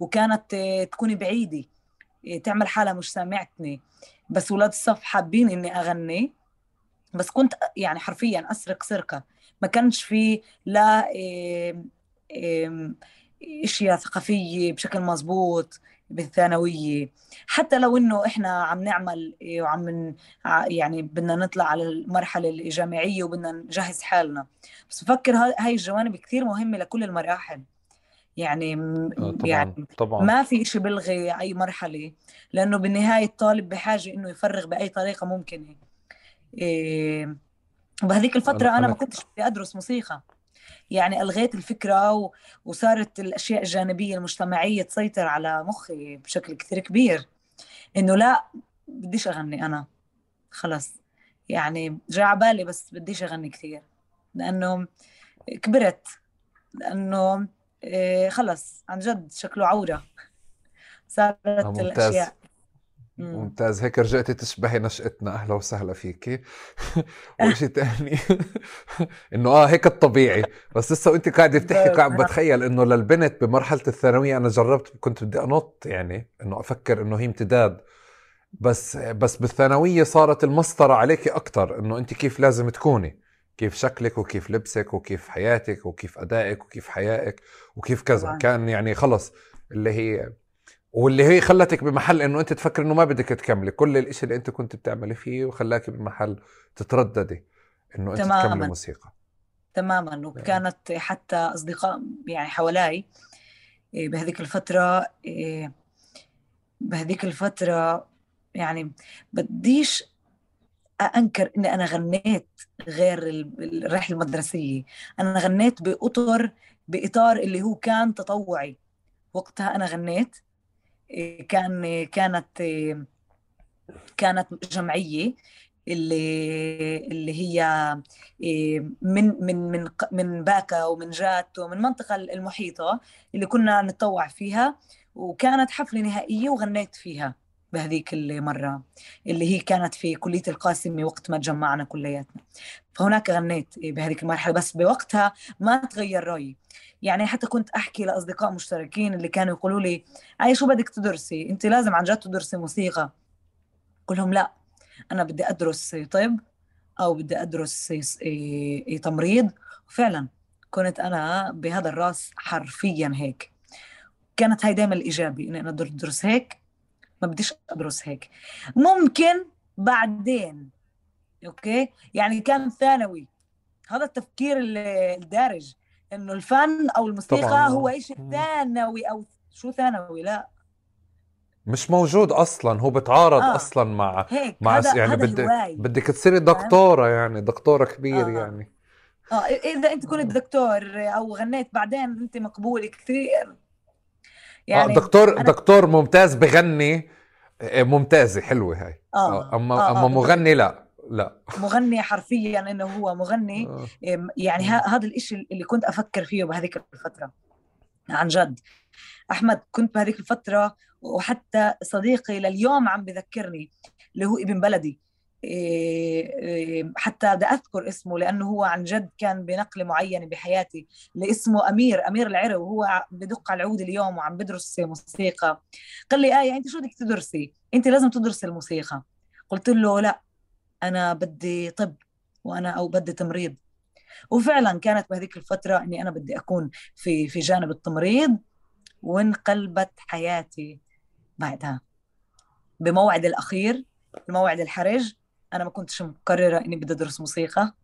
وكانت تكوني بعيدة. إيه، تعمل حالها مش سامعتني. بس ولاد الصف حابين إني أغني. بس كنت يعني حرفيا أسرق سرقة. ما كانش في لا إيه، إيه، إشياء ثقافية بشكل مزبوط بالثانوية. حتى لو إنه إحنا عم نعمل إيه وعم يعني بدنا نطلع على المرحلة الجامعية وبدنا نجهز حالنا. بس بفكر ها- هاي الجوانب كثير مهمة لكل المراحل. يعني آه، طبعا يعني طبعا. ما في إشي بلغي أي مرحلة لأنه بالنهاية الطالب بحاجة إنه يفرغ بأي طريقة ممكنة. إيه بهذيك الفترة أنا أنا ما كنتش بدي أدرس موسيقى. يعني ألغيت الفكرة و... وصارت الأشياء الجانبية المجتمعية تسيطر على مخي بشكل كثير كبير. إنه لا بديش أغني أنا. خلص. يعني جاء على بالي بس بديش أغني كثير لأنه كبرت. لأنه إيه خلص. عن جد شكله عورة. صارت آه، ممتاز. مم. ممتاز. هيك رجعتي تشبهي نشأتنا. أهلا وسهلا فيكي وإشي تاني. إنه آه هيك الطبيعي. بس لسه وأنت قاعدة بتحكي قاعد بتخيل إنه للبنت بمرحلة الثانوية أنا جربت كنت بدي أنط يعني إنه أفكر إنه هي امتداد. بس بس بالثانوية صارت المسطرة عليكي أكتر إنه أنت كيف لازم تكوني. كيف شكلك وكيف لبسك وكيف حياتك وكيف أدائك وكيف حيائك وكيف كذا. كان يعني خلص اللي هي واللي هي خلتك بمحل إنه أنت تفكر إنه ما بدك تكملي. كل الإشي اللي أنت كنت بتعملي فيه وخلاك بمحل تترددي إنه أنت تكملي تماما. موسيقى. تماما. وكانت حتى أصدقاء يعني حوالي إيه، بهذيك الفترة إيه، بهذيك الفترة يعني بديش أنكر إني أنا غنيت غير ال- الرحلة المدرسية. أنا غنيت بأطر بإطار اللي هو كان تطوعي. وقتها أنا غنيت كان كانت كانت جمعية اللي اللي هي من من من من باكا ومن جات ومن المنطقة المحيطة اللي كنا نتطوع فيها وكانت حفلة نهائية وغنيت فيها بهذيك المرة اللي هي كانت في كلية القاسمة وقت ما تجمعنا كلياتنا. فهناك غنيت بهذيك المرحلة بس بوقتها ما تغير رأيي. يعني حتى كنت أحكي لأصدقاء مشتركين اللي كانوا يقولوا لي أي شو بدك تدرسي؟ أنت لازم عن جد تدرسي موسيقى. قل لهم لا أنا بدي أدرس طب أو بدي أدرس إيه- إيه تمريض. وفعلا كنت أنا بهذا الراس حرفيا هيك. كانت هاي دائما الإيجابي إني أنا أدرس هيك ما بديش أدرس هيك. ممكن بعدين okay؟ يعني كان ثانوي هذا التفكير ال- الدارج. إنه الفن أو الموسيقى طبعا. هو آه. مم. ثانوي أو شو ثانوي؟ لا. مش موجود أصلا هو بتعارض آه. أصلا مع هيك مع هذا يعني هذا بدك هواي. بدك تصيري دكتورة يعني دكتورة كبير آه. يعني. آه إذا أنت كنت دكتور أو غنيت بعدين أنت مقبول كثير. يعني آه دكتور أنا... دكتور ممتاز بغني آه، ممتازة حلوة هاي. اما آه أما آه مغني لا. لا. مغني حرفيا إنه هو مغني. آه. يعني هذا الإشي اللي كنت أفكر فيه بهذيك الفترة عن جد. أحمد كنت بهذيك الفترة وحتى صديقي لليوم عم بذكرني اللي هو ابن بلدي. إيه، إيه، حتى بدي أذكر اسمه لأنه هو عن جد كان بنقله معينة بحياتي اللي اسمه أمير امير العرو وهو بدق على العود اليوم وعم بدرس موسيقى. قال لي آية أنت شو بدك تدرسي؟ أنت لازم تدرسي الموسيقى. قلت له لا. أنا بدي طب وأنا أو بدي تمريض. وفعلا كانت بهذيك الفترة إني أنا بدي أكون في في جانب التمريض وانقلبت حياتي بعدها. بموعد الأخير الموعد الحرج أنا ما كنتش مقررة إني بدي أدرس موسيقى.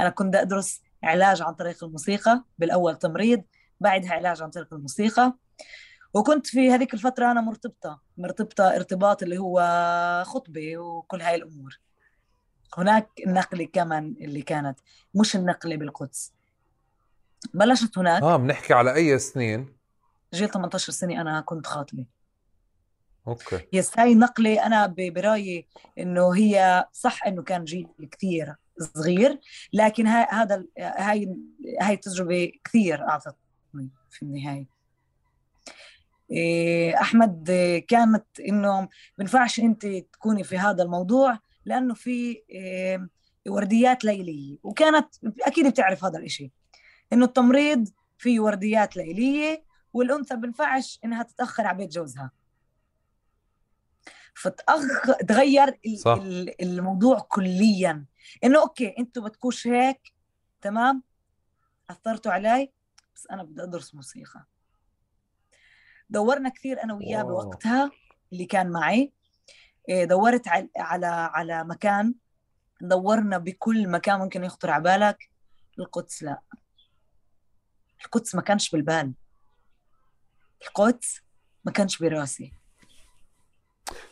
أنا كنت أدرس علاج عن طريق الموسيقى بالأول تمريض بعدها علاج عن طريق الموسيقى. وكنت في هذيك الفترة أنا مرتبطة مرتبطة ارتباط اللي هو خطبة وكل هاي الأمور. هناك النقله كمان اللي كانت مش النقله بالقدس. بلشت هناك. آه بنحكي على أي سنين؟ جيل 18 سنة أنا كنت خاطبة. Okay. Yes هاي نقلة أنا برأيي إنه هي صح إنه كان جيل كثير صغير لكن هاي هذا هاي هاي التجربة كثير أعطتني في النهاية. إيه، أحمد كانت إنه بنفعش أنت تكوني في هذا الموضوع. لأنه في ورديات ليلية وكانت أكيد بتعرف هذا الإشي إنه التمريض فيه ورديات ليلية والأنثى بنفعش إنها تتأخر على بيت جوزها. فتأخ تغير صح. الموضوع كليا. إنه أوكي إنتوا بدكوش هيك تمام؟ أثرتوا علي بس أنا بدي أدرس موسيقى. دورنا كثير أنا وياه بوقتها اللي كان معي. دورت على على على مكان. دورنا بكل مكان ممكن يخطر على بالك. القدس لا. القدس ما كانش بالبال. القدس ما كانش براسي.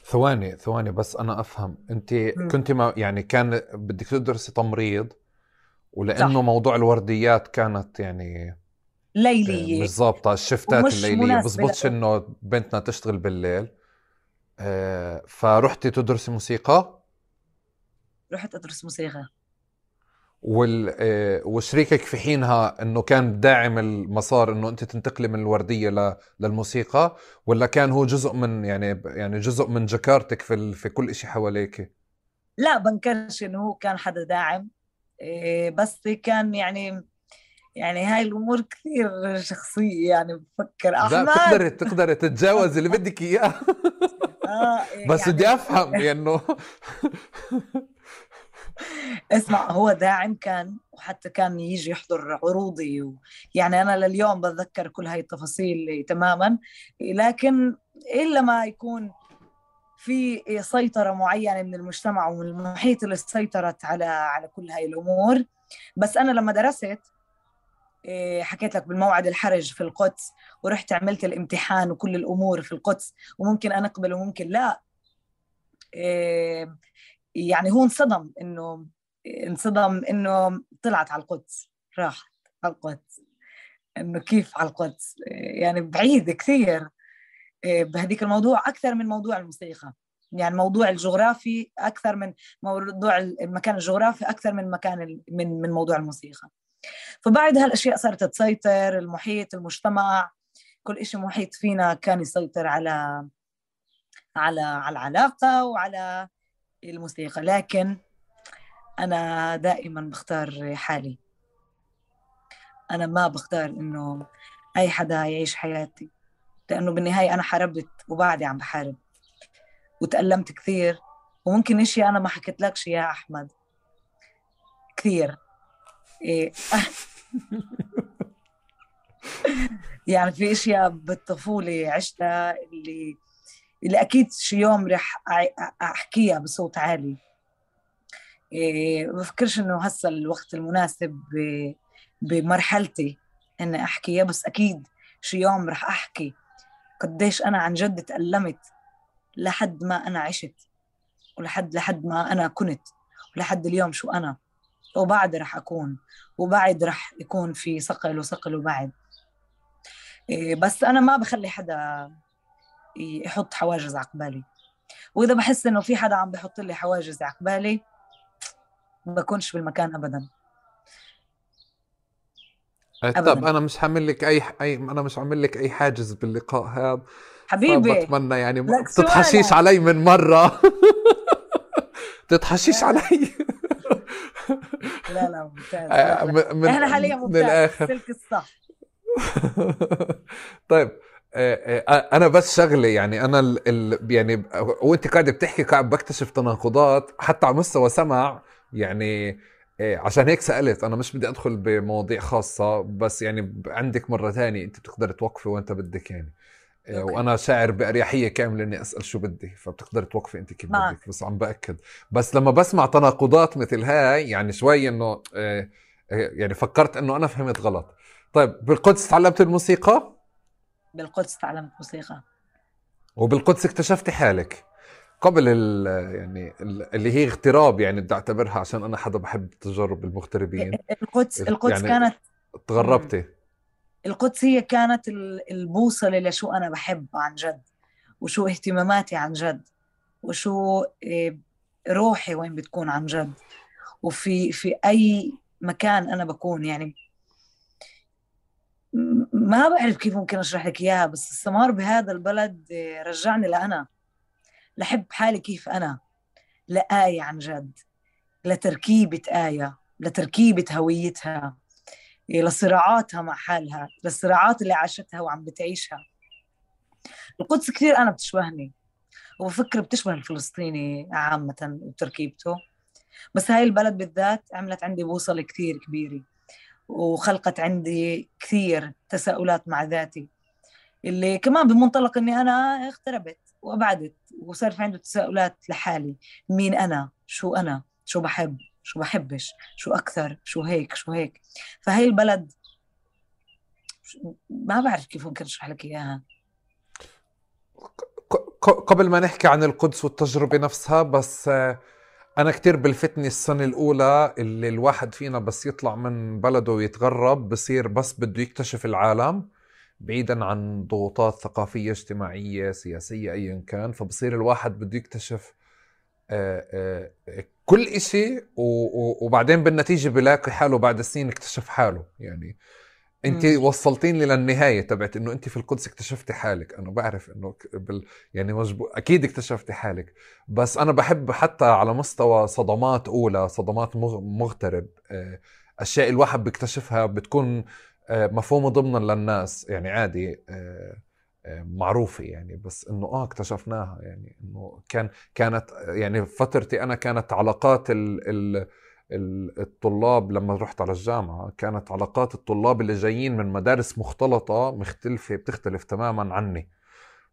ثواني ثواني بس أنا أفهم. أنت كنت ما يعني كان بدك تدرسي تمريض ولأنه صح. موضوع الورديات كانت يعني ليلية. مش ظابطة الشفتات الليلية. بزبطش إنه بنتنا تشتغل بالليل. آه فرحتي تدرسي موسيقى؟ رحت أدرس موسيقى. وال آه، وشريكك في حينها إنه كان داعم المسار إنه أنت تنتقلي من الوردية ل... للموسيقى ولا كان هو جزء من يعني يعني جزء من جكارتك في ال... في كل شيء حواليك؟ لا بنكرش إنه هو كان حدا داعم. إيه بس كان يعني يعني هاي الأمور كثير شخصية يعني بفكر. أحمد! لا بتقدري تقدري تتجاوزي اللي بدك إياه. آه بس يعني بدي أفهم إنه اسمع هو داعم كان وحتى كان يجي يحضر عروضي و... يعني أنا لليوم بتذكر كل هاي التفاصيل تماما. لكن إلا ما يكون في سيطرة معينة من المجتمع ومن المحيط اللي سيطرت على على كل هاي الأمور. بس أنا لما درست حكيت لك بالموعد الحرج في القدس ورحت عملت الامتحان وكل الأمور في القدس وممكن أنا أقبل وممكن لا. إيه، يعني هو انصدم إنه انصدم إنه طلعت على القدس راحت على القدس إنه كيف على القدس؟ يعني بعيد كثير. إيه، بهذيك الموضوع أكثر من موضوع الموسيقى. يعني موضوع الجغرافي أكثر من موضوع المكان الجغرافي أكثر من مكان من من موضوع الموسيقى. فبعد هالأشياء صارت تسيطر المحيط المجتمع كل شيء محيط فينا كان يسيطر على على على العلاقة وعلى الموسيقى. لكن أنا دائما بختار حالي. أنا ما بختار إنه أي حدا يعيش حياتي لأنه بالنهاية أنا حاربت وبعدي عم بحارب وتألمت كثير. وممكن إشي أنا ما حكيت لكش يا أحمد كثير. إيه. يعني في إشياء بالطفولة عشتها اللي اللي أكيد شي يوم رح أحكيها بصوت عالي. إيه بفكرش إنه هسه الوقت المناسب بمرحلتي إني أحكيها بس أكيد شي يوم رح أحكي قديش أنا عن جد تألمت لحد ما أنا عشت ولحد لحد ما أنا كنت ولحد اليوم شو أنا. وبعد رح أكون وبعد رح يكون في صقل وصقل وبعد. إيه، بس أنا ما بخلي حدا يحط حواجز عقبالي وإذا بحس إنه في حدا عم بحط لي حواجز عقبالي بكونش بالمكان أبدا. طب أنا مش حامل لك أي أي أنا مش عامل لك أي حاجز باللقاء هذا. حبيبي. بتمنى يعني ما تتحشيش علي من مرة. تتحشيش علي. لا لا ممتاز. آه، من إحنا حاليا ممتاز. من الآخر. السلك الصح. طيب آه، آه، أنا بس شغله يعني أنا ال ال يعني وأنت قاعدة بتحكي قاعد بكتشف تناقضات حتى على مستوى سمع يعني عشان هيك سألت. أنا مش بدي أدخل بمواضيع خاصة بس يعني عندك مرة ثانية أنت بتقدر توقفي وأنت بدك يعني. أوكي. وأنا شاعر بأريحية كاملة إني أسأل شو بدي فبتقدري توقفي أنت كيف بدك بس عم بأكد. بس لما بسمع تناقضات مثل هاي يعني شوي إنه آه، آه، يعني فكرت إنه أنا فهمت غلط. طيب بالقدس تعلمت الموسيقى؟ بالقدس تعلمت موسيقى. وبالقدس اكتشفتي حالك. قبل ال يعني اللي هي اغتراب يعني بدي أعتبرها عشان أنا حدا بحب تجارب المغتربين. القدس القدس يعني كانت تغربتي. القدس هي كانت البوصلة لشو أنا بحب عن جد وشو اهتماماتي عن جد وشو آه، روحي وين بتكون عن جد. وفي في أي مكان أنا بكون يعني ما بعرف كيف ممكن أشرح لك إياها بس السمار بهذا البلد آه، رجعني لأنا. لحب حالي كيف أنا لآية عن جد لتركيبة آية لتركيبة هويتها. لصراعاتها مع حالها للصراعات اللي عاشتها وعم بتعيشها. القدس كثير أنا بتشبهني وبفكر بتشبه الفلسطيني عامة وتركيبته. بس هاي البلد بالذات عملت عندي بوصلة كثير كبيرة وخلقت عندي كثير تساؤلات مع ذاتي. اللي كمان بمنطلق إني أنا اغتربت وأبعدت وصار في عندي تساؤلات لحالي. مين أنا؟ شو أنا؟ شو بحب؟ شو بحبش؟ شو أكثر؟ شو هيك؟ شو هيك؟ فهي البلد ما بعرف كيف ممكن أشرح لك إياها. قبل ما نحكي عن القدس والتجربة نفسها بس آه، أنا كتير بلفتني السنة الأولى اللي الواحد فينا بس يطلع من بلده ويتغرب بصير بس بده يكتشف العالم بعيدا عن ضغوطات ثقافية اجتماعية سياسية أيا كان. فبصير الواحد بده يكتشف آه، آه، كل إشي وبعدين بالنتيجة بلاقي حاله بعد سنين اكتشف حاله. يعني انت وصلتيني للنهاية تبعت إنه انت في القدس اكتشفتي حالك. أنا بعرف إنه بال يعني مجبو... أكيد اكتشفتي حالك. بس أنا بحب حتى على مستوى صدمات أولى صدمات مغترب آه، أشياء الواحد بيكتشفها بتكون مفهومة ضمنا للناس. يعني عادي معروفة يعني بس إنه آه اكتشفناها يعني إنه كان كانت يعني فترتي أنا كانت علاقات ال ال الطلاب لما رحت على الجامعة كانت علاقات الطلاب اللي جايين من مدارس مختلطة مختلفة بتختلف تماما عني.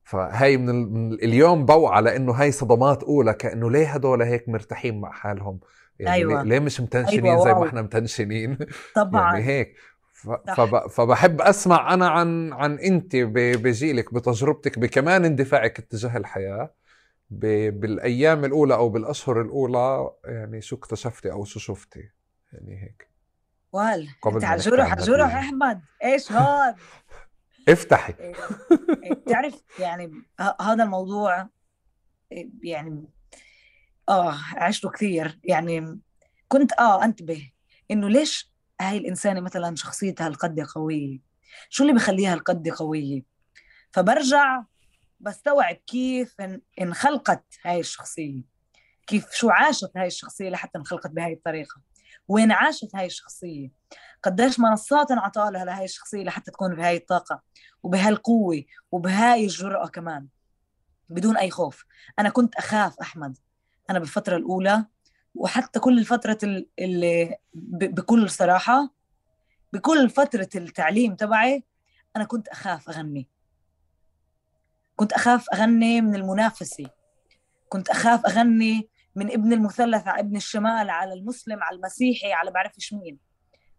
فهي من, ال... من اليوم بوعى لأنه هاي صدمات أولى كأنه ليه هدول هيك مرتاحين مع حالهم؟ يعني أيوة. ليه مش متنشنين أيوة زي ما إحنا متنشنين؟ طبعا. يعني هيك. فب... فبحب أسمع أنا عن عن أنت بجيلك بتجربتك بكمان اندفاعك اتجاه الحياة ب... بالأيام الأولى أو بالأشهر الأولى يعني شو اكتشفتي أو شو شفتي؟ يعني هيك. وال انت على جروح على جروح أحمد. إيش هاد؟ افتحي. إيه، إيه، بتعرف يعني هذا الموضوع يعني آه عشته كثير. يعني كنت آه أنتبه إنه ليش هاي الإنسانة مثلا شخصيتها هالقد قوية. شو اللي بخليها هالقد قوية؟ فبرجع بستوعب كيف انخلقت هاي الشخصية. كيف شو عاشت هاي الشخصية لحتى انخلقت بهاي الطريقة؟ وين عاشت هاي الشخصية؟ قديش منصات انعطى لها لهي الشخصية لحتى تكون بهاي الطاقة وبهالقوة وبهاي الجرأة كمان بدون أي خوف. أنا كنت أخاف أحمد. أنا بالفترة الأولى وحتى كل فترة اللي بكل صراحة بكل فترة التعليم تبعي أنا كنت أخاف أغني. كنت أخاف أغني من المنافسة. كنت أخاف أغني من ابن المثلث على ابن الشمال على المسلم على المسيحي على بعرفش مين.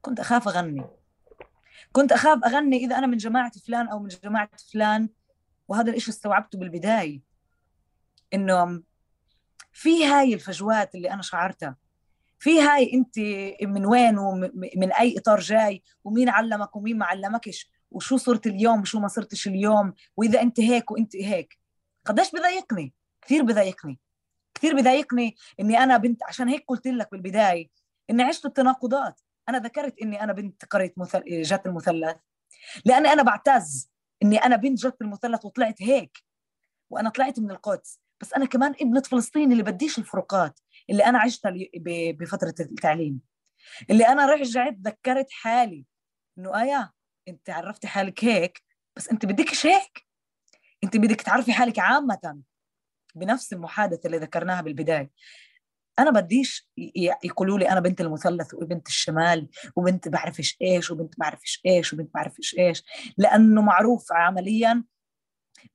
كنت أخاف أغني. كنت أخاف أغني إذا أنا من جماعة فلان أو من جماعة فلان وهذا الإشي استوعبته بالبداية. إنه في هاي الفجوات اللي أنا شعرتها؟ في هاي أنت من وين ومن أي إطار جاي؟ ومين علمك ومين ما علمكش؟ وشو صرت اليوم وشو ما صرتش اليوم؟ وإذا أنت هيك وأنت هيك. قديش بضايقني؟ كثير بضايقني. كثير بضايقني إني أنا بنت عشان هيك قلت لك بالبداية إني عشت التناقضات. أنا ذكرت إني أنا بنت قريه مثل... جات المثلث. لأني أنا بعتز إني أنا بنت جات المثلث وطلعت هيك. وأنا طلعت من القدس. بس أنا كمان ابنة فلسطين اللي بديش الفروقات اللي أنا عشتها بفترة التعليم. اللي أنا رجعت ذكرت حالي إنه إيه أنت عرفتي حالك هيك بس أنت بدكش هيك. أنت بدك تعرفي حالك عامة بنفس المحادثة اللي ذكرناها بالبداية. أنا بديش يقولوا لي أنا بنت المثلث وبنت الشمال وبنت بعرفش إيش وبنت بعرفش إيش وبنت بعرفش إيش لأنه معروف عمليا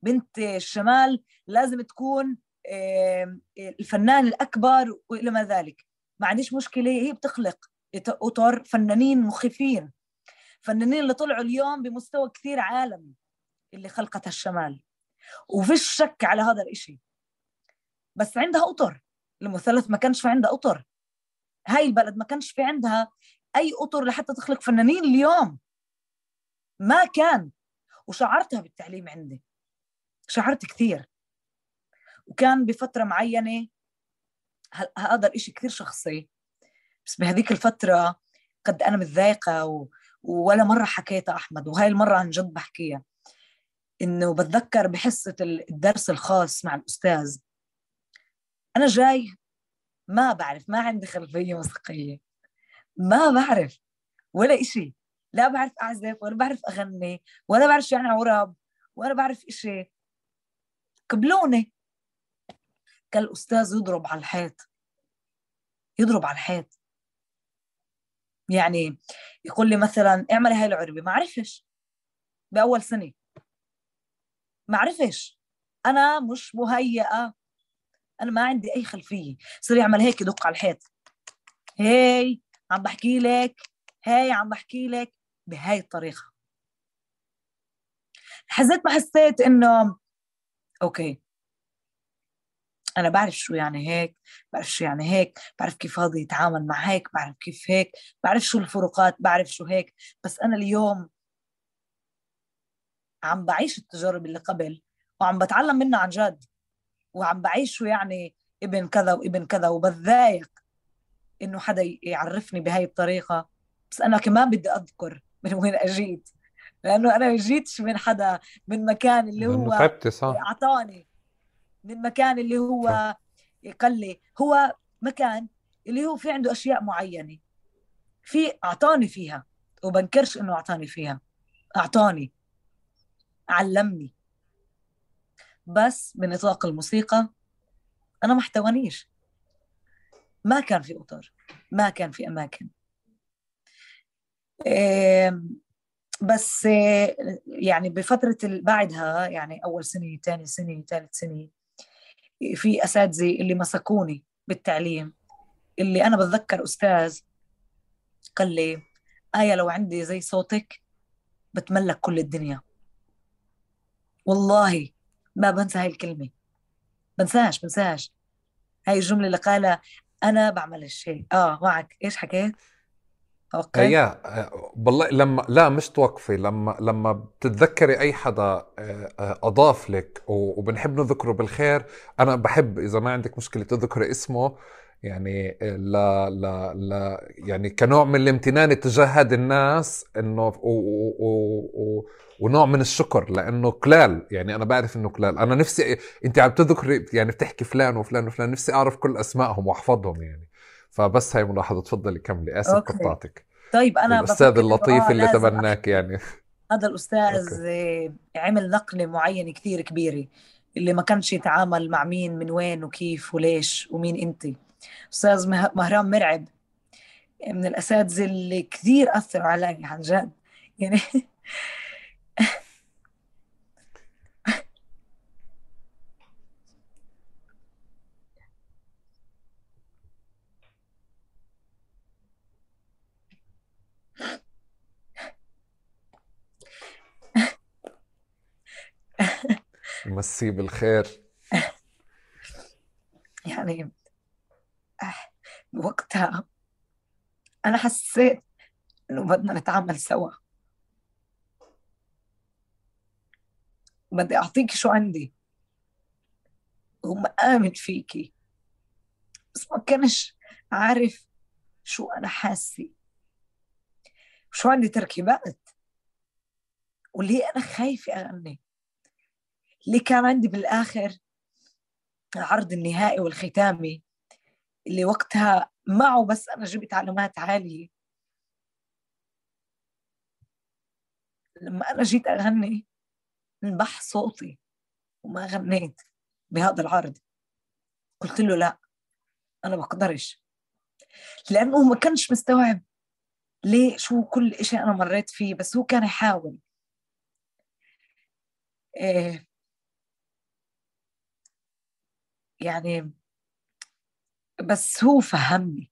بنت الشمال لازم تكون الفنان الأكبر وإلى ما ذلك. ما عنديش مشكلة هي بتخلق. أطر فنانين مخيفين. فنانين اللي طلعوا اليوم بمستوى كثير عالمي اللي خلقتها الشمال وفيش شك على هذا الإشي. بس عندها أطر. المثلث ما كانش في عندها أطر. هاي البلد ما كانش في عندها أي أطر لحتى تخلق فنانين اليوم. ما كان. وشعرتها بالتعليم عندي. شعرت كثير. وكان بفترة معينة هذا الإشي كثير شخصي. بس بهذيك الفترة قد أنا متضايقة و... ولا مرة حكيتها أحمد وهاي المرة عن جد بحكيها. إنه بتذكر بحصة الدرس الخاص مع الأستاذ. أنا جاي ما بعرف ما عندي خلفية موسيقية. ما بعرف ولا إشي. لا بعرف أعزف ولا بعرف أغني ولا بعرف شو يعني عرب ولا بعرف إشي. قبلوني. كان الأستاذ يضرب على الحيط. يضرب على الحيط. يعني يقول لي مثلا اعملي هاي العربة ما عرفش. بأول سنة. ما عرفش. أنا مش مهيئة. أنا ما عندي أي خلفية. صار يعمل هيك يدق على الحيط. هاي عم بحكي لك. هاي عم بحكي لك. بهاي الطريقة. حسيت ما حسيت إنه okay. أنا بعرف شو يعني هيك بعرف شو يعني هيك بعرف كيف هذا يتعامل مع هيك بعرف كيف هيك بعرف شو الفروقات بعرف شو هيك. بس أنا اليوم عم بعيش التجارب اللي قبل وعم بتعلم منها عن جد. وعم بعيش شو يعني ابن كذا وابن كذا وبتضايق إنه حدا يعرفني بهاي الطريقة. بس أنا كمان بدي أذكر من وين أجيت. لأنه أنا ما جيتش من حدا من مكان اللي هو أعطاني. من مكان اللي هو قال لي هو مكان اللي هو في عنده أشياء معينة. في أعطاني فيها. وبنكرش إنه أعطاني فيها. أعطاني. علمني. بس بنطاق الموسيقى أنا ما احتوانيش. ما كان في أطر. ما كان في أماكن. بس يعني بفترة بعدها يعني أول سنة ثاني سنة ثالث سنة في أساتذة اللي مسكوني بالتعليم اللي أنا بتذكر أستاذ قال لي آية لو عندي زي صوتك بتملك كل الدنيا. والله ما بنسى هاي الكلمة. بنساش بنساش. هاي الجملة اللي قالها أنا بعمل الشيء آه معك. إيش حكيت؟ أوكي. يا والله لما لا مش توقفي لما لما بتتذكري أي حدا آه، آه، أضاف لك وبنحب نذكره بالخير أنا بحب إذا ما عندك مشكلة تذكري اسمه يعني آه، لا لا لا يعني كنوع من الامتنان تجاه هذه الناس إنه ونوع من الشكر لأنه كلال يعني أنا بعرف إنه كلال. أنا نفسي أنت عم تذكري يعني بتحكي فلان وفلان وفلان نفسي أعرف كل أسمائهم وأحفظهم يعني. فبس هاي ملاحظة تفضلي كملي آسف قطعتك. طيب أنا الأستاذ اللطيف اللي تبناك يعني. هذا الأستاذ أوكي. عمل نقلة معينة كثير كبيرة اللي ما كانش يتعامل مع مين من وين وكيف وليش ومين أنت. أستاذ مهران مرعب من الأساتذة اللي كثير أثروا علي عن جد. يعني مسيه بالخير. يعني وقتها أنا حسيت إنه بدنا نتعامل سوا. بدي أعطيك شو عندي. ومآمن فيكي. بس ما كانش عارف شو أنا حاسة. شو عندي تركيبات؟ وليه أنا خايفة أغني؟ اللي كان عندي بالآخر العرض النهائي والختامي اللي وقتها معه بس أنا جبت علامات عالية. لما أنا جيت أغني انبح صوتي وما غنيت بهذا العرض قلت له لا أنا بقدرش. لأنه ما كانش مستوعب ليه شو كل إشي أنا مريت فيه بس هو كان يحاول. إيه يعني بس هو فهمني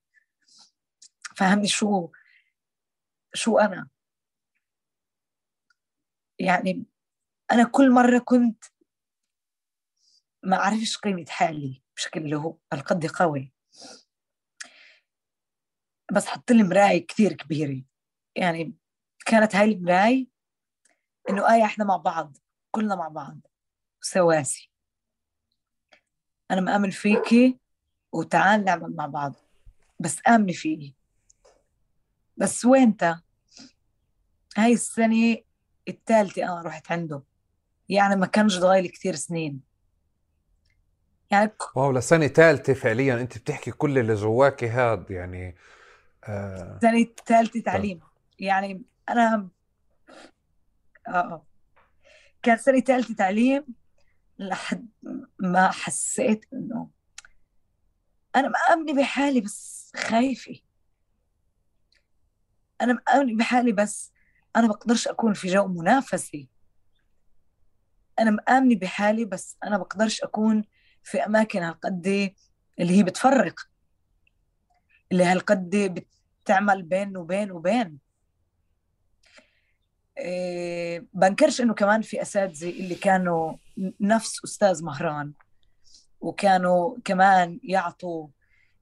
فهمني شو شو أنا. يعني أنا كل مرة كنت ما أعرفش قيمة حالي بشكل اللي هو القد قوي. بس حط لي مراية كثير كبيرة. يعني كانت هاي المراية إنه آية إحنا مع بعض كلنا مع بعض سواسي. أنا مآمن فيكي وتعال نعمل مع بعض بس آمني فيي بس وينتا هاي السنة الثالثة أنا رحت عنده. يعني ما كانش ضايل كثير سنين. يعني واو لسنة ثالثة فعليا. أنت بتحكي كل اللي جواكي هاد يعني آه... سنة ثالثة تعليم. يعني أنا آه, آه. كان سنة ثالثة تعليم. لحد ما حسيت إنه أنا مأمنة بحالي بس خايفة. أنا مأمنة بحالي بس أنا بقدرش أكون في جو منافسي أنا مآمنة بحالي بس أنا بقدرش أكون في أماكن هالقد اللي هي بتفرق. اللي هالقد بتعمل بين وبين وبين. إيه بنكرش إنه كمان في أساتذة اللي كانوا نفس أستاذ مهران وكانوا كمان يعطوا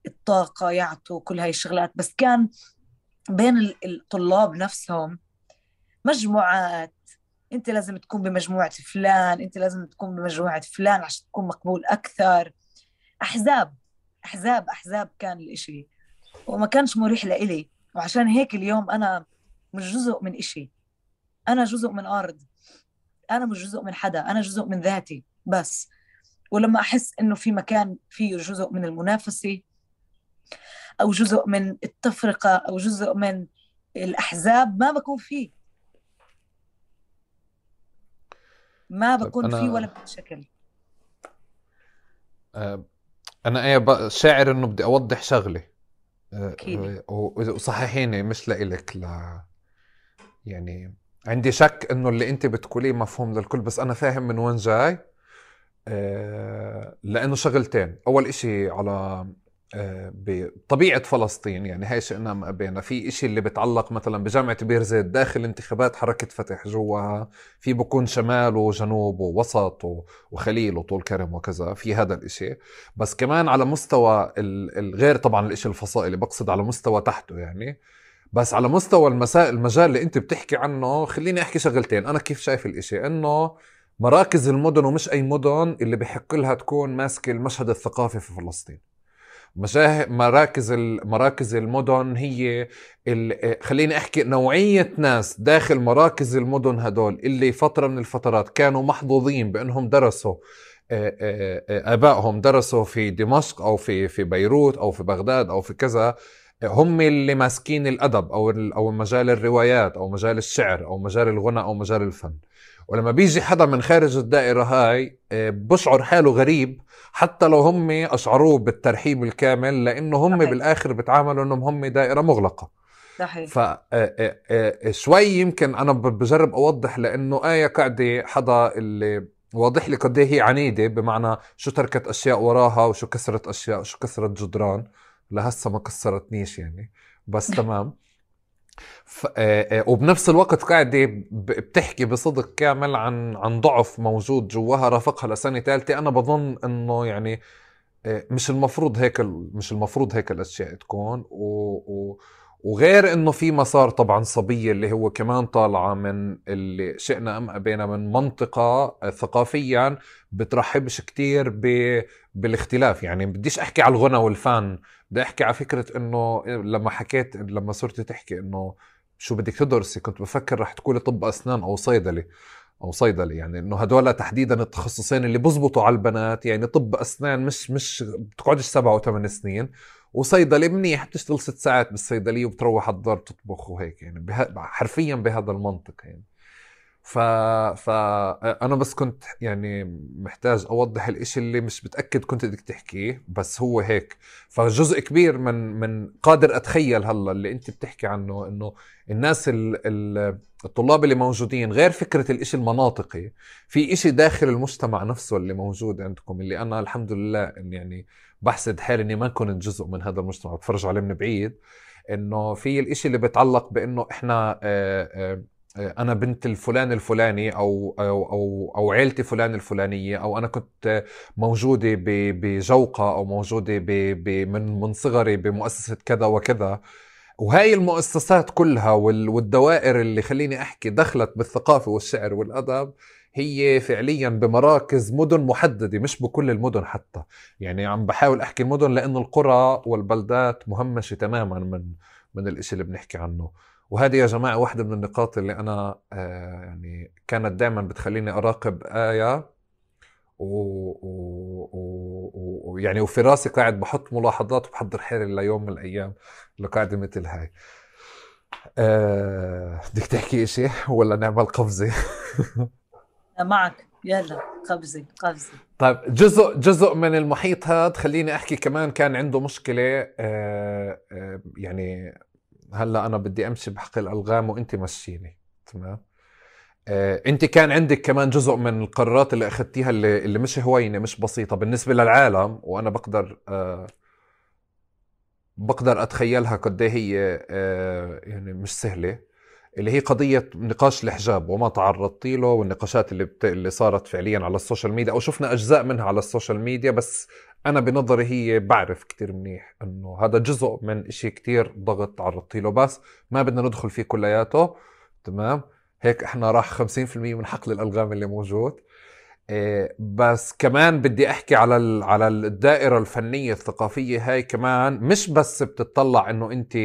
الطاقة يعطوا كل هاي الشغلات. بس كان بين الطلاب نفسهم مجموعات. أنت لازم تكون بمجموعة فلان أنت لازم تكون بمجموعة فلان عشان تكون مقبول أكثر. أحزاب أحزاب أحزاب كان الإشي. وما كانش مريح لإلي. وعشان هيك اليوم أنا مش جزء من إشي. أنا جزء من أرض. أنا مش جزء من حدا أنا جزء من ذاتي بس. ولما أحس إنه في مكان فيه جزء من المنافسة أو جزء من التفرقة أو جزء من الأحزاب ما بكون فيه. ما بكون أنا... فيه ولا بشكل. آه، أنا إيه شاعر إنه بدي أوضح شغلة. أكيد. وصححيني مش لإلك ل يعني عندي شك إنه اللي أنت بتقوليه مفهوم للكل بس أنا فاهم من وين جاي. آه، لأنه شغلتين. أول إشي على آه، بطبيعة فلسطين يعني هاي شئنا ما أبينا. في إشي اللي بتعلق مثلا بجامعة بير زيت داخل انتخابات حركة فتح جواها في بكون شمال وجنوب ووسط وخليل وطول كرم وكذا. في هذا الإشي. بس كمان على مستوى الغير طبعا الإشي الفصائلي بقصد على مستوى تحته يعني. بس على مستوى المسائل المجال اللي انت بتحكي عنه خليني احكي شغلتين. أنا كيف شايف الإشي؟ إنه مراكز المدن ومش أي مدن اللي بحق لها تكون ماسكة المشهد الثقافي في فلسطين. مراكز مراكز المدن هي خليني أحكي نوعية ناس داخل مراكز المدن هدول اللي فترة من الفترات كانوا محظوظين بأنهم درسوا آبائهم درسوا في دمشق أو في في بيروت أو في بغداد أو في كذا. هم اللي ماسكين الأدب أو أو مجال الروايات أو مجال الشعر أو مجال الغنى أو مجال الفن. ولما بيجي حدا من خارج الدائرة هاي آه، بشعر حاله غريب حتى لو هم أشعروه بالترحيب الكامل لأنه هم صحيح. بالآخر بتعاملوا إنهم هم دائرة مغلقة. صحيح. آه، آه، شوي يمكن أنا بجرب أوضح لأنه آية قاعدة حدا اللي واضح لي قد إيه هي عنيدة بمعنى شو تركت أشياء وراها وشو كسرت أشياء وشو كسرت جدران. لهسه ما كسرتنيش يعني. بس تمام. ف... آه، آه، وبنفس الوقت قاعدة بتحكي بصدق كامل عن عن ضعف موجود جواها رافقها لسنه ثالثه أنا بظن إنه يعني آه، مش المفروض هيك مش المفروض هيك الأشياء تكون. و... و... وغير إنه في مسار طبعا صبية اللي هو كمان طالعة من اللي شئنا أم أبينا من منطقة ثقافيا بترحبش كتير ب... بالاختلاف. يعني بديش أحكي على الغنى والفن بدي أحكي على فكرة إنه لما حكيت لما صرت تحكي إنه شو بدك تدرسي كنت بفكر رح تقولي طب أسنان أو صيدلي أو صيدلي يعني إنه هدول تحديدا التخصصين اللي بزبطوا على البنات. يعني طب أسنان مش مش بتقعدش سبعة وثمان سنين. وصيدلي منيح بتشتغل ست ساعات بالصيدلية وبتروح الدار تطبخ وهيك يعني به... حرفيا بهذا المنطق يعني. ف... فأنا بس كنت يعني محتاج أوضح الإشي اللي مش متأكد كنت بدك تحكيه بس هو هيك. فجزء كبير من من قادر أتخيل هلأ اللي أنت بتحكي عنه إنه الناس ال... ال... الطلاب اللي موجودين غير فكرة الإشي المناطقي في إشي داخل المجتمع نفسه اللي موجود عندكم اللي أنا الحمد لله إن يعني بحسد حالي إني ما كنت جزء من هذا المجتمع بتفرج عليه من بعيد إنه في الإشي اللي بيتعلق بإنه إحنا آآ آآ أنا بنت الفلان الفلاني أو أو أو, أو عيلتي فلان الفلانية أو أنا كنت موجودة بجوقة أو موجودة ب من من صغري بمؤسسة كذا وكذا. وهاي المؤسسات كلها والدوائر اللي خليني أحكي دخلت بالثقافة والشعر والأدب هي فعليا بمراكز مدن محددة مش بكل المدن حتى. يعني عم بحاول أحكي المدن لأنه القرى والبلدات مهمشة تماما من من الإشي اللي بنحكي عنه. وهذه يا جماعة واحدة من النقاط اللي أنا آه يعني كانت دائما بتخليني أراقب آية ويعني و... و... وفي راسي قاعد بحط ملاحظات وبحضر حالي ليوم من الأيام لقاعدة مثل هاي. آه... بدك تحكي شيء ولا نعمل قفزة؟ معك. يلا قفزة قفزة. طيب جزء جزء من المحيط هذا خليني أحكي كمان كان عنده مشكلة آه... آه... يعني هلأ أنا بدي أمشي بحق الألغام وأنت مشيني تمام؟ آه، أنت كان عندك كمان جزء من القرارات اللي أخذتيها اللي, اللي مش هوينة مش بسيطة. بالنسبة للعالم وأنا بقدر آه بقدر أتخيلها قد إيه هي آه يعني مش سهلة. اللي هي قضية نقاش الحجاب وما تعرضتي له والنقاشات اللي بت... اللي صارت فعليا على ال social media أو شفنا أجزاء منها على ال social media بس أنا بنظري هي بعرف كتير منيح إنه هذا جزء من إشي كتير ضغط تعرضتي له بس ما بدنا ندخل فيه كلياته. تمام؟ هيك إحنا راح 50% من حقل الألغام اللي موجود. إيه بس كمان بدي أحكي على على الدائرة الفنية الثقافية هاي كمان مش بس بتطلع إنه انت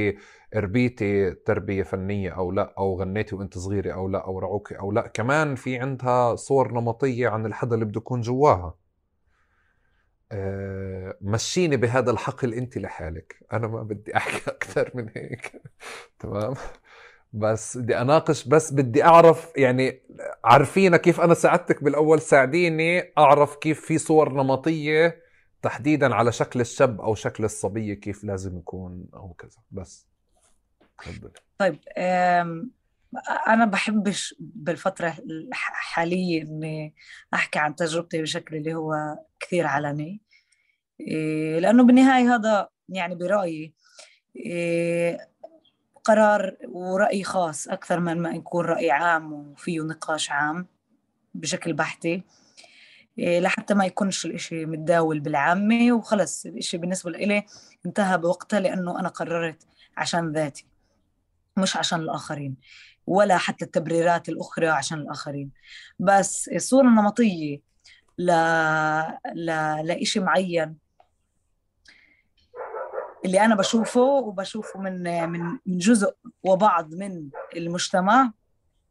ربيتي تربية فنية أو لا أو غنيتي وأنت صغيرة أو لا أو رعوكي أو لا. كمان في عندها صور نمطية عن الحدا اللي بده يكون جواها. آه، مشيني بهذا الحقل أنت لحالك. أنا ما بدي أحكي أكثر من هيك. تمام؟ بس بدي أناقش بس بدي أعرف يعني عارفين كيف أنا ساعدتك بالأول؟ ساعديني أعرف كيف في صور نمطية تحديدا على شكل الشاب أو شكل الصبية كيف لازم يكون أو كذا. بس. طيب أنا بحبش بالفترة الحالية إني أحكي عن تجربتي بشكل اللي هو كثير علني. إيه، لأنه بالنهاية هذا يعني برأيي إيه، قرار ورأي خاص أكثر من ما يكون رأي عام وفيه نقاش عام بشكل بحثي إيه، لحتى ما يكونش الإشي متداول بالعامة وخلص الإشي بالنسبة لي انتهى بوقتها لأنه أنا قررت عشان ذاتي. مش عشان الآخرين ولا حتى التبريرات الأخرى عشان الآخرين. بس الصورة النمطية ل... ل... لإشي معين اللي أنا بشوفه وبشوفه من من من جزء وبعض من المجتمع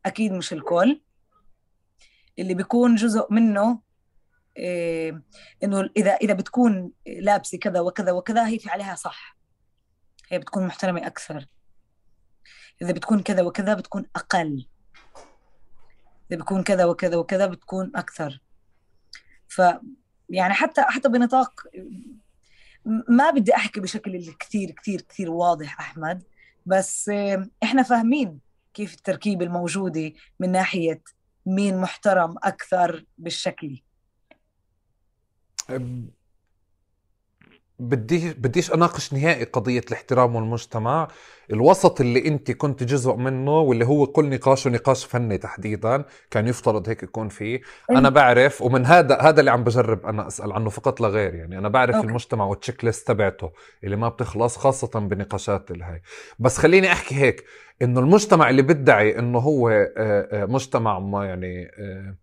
أكيد مش الكل. اللي بيكون جزء منه إيه إنه إذا إذا بتكون لابسة كذا وكذا وكذا هي في عليها صح. هي بتكون محترمة أكثر. إذا بتكون كذا وكذا بتكون أقل. إذا بتكون كذا وكذا وكذا بتكون أكثر. ف يعني حتى حتى بنطاق ما بدي أحكي بشكل كثير كثير كثير واضح أحمد بس إحنا فاهمين كيف التركيبة الموجودة من ناحية مين محترم أكثر بالشكل. بدي بديش أناقش نهائي قضية الاحترام والمجتمع. الوسط اللي أنت كنت جزء منه واللي هو كل نقاشه نقاش فني تحديدا كان يفترض هيك يكون فيه. أنا بعرف ومن هذا هذا اللي عم بجرب أنا أسأل عنه فقط لا غير يعني. أنا بعرف أوكي. المجتمع والتشيك ليست تبعته اللي ما بتخلص خاصة بنقاشات الهي بس خليني أحكي هيك إنه المجتمع اللي بدعي إنه هو آه، آه، مجتمع ما يعني آه،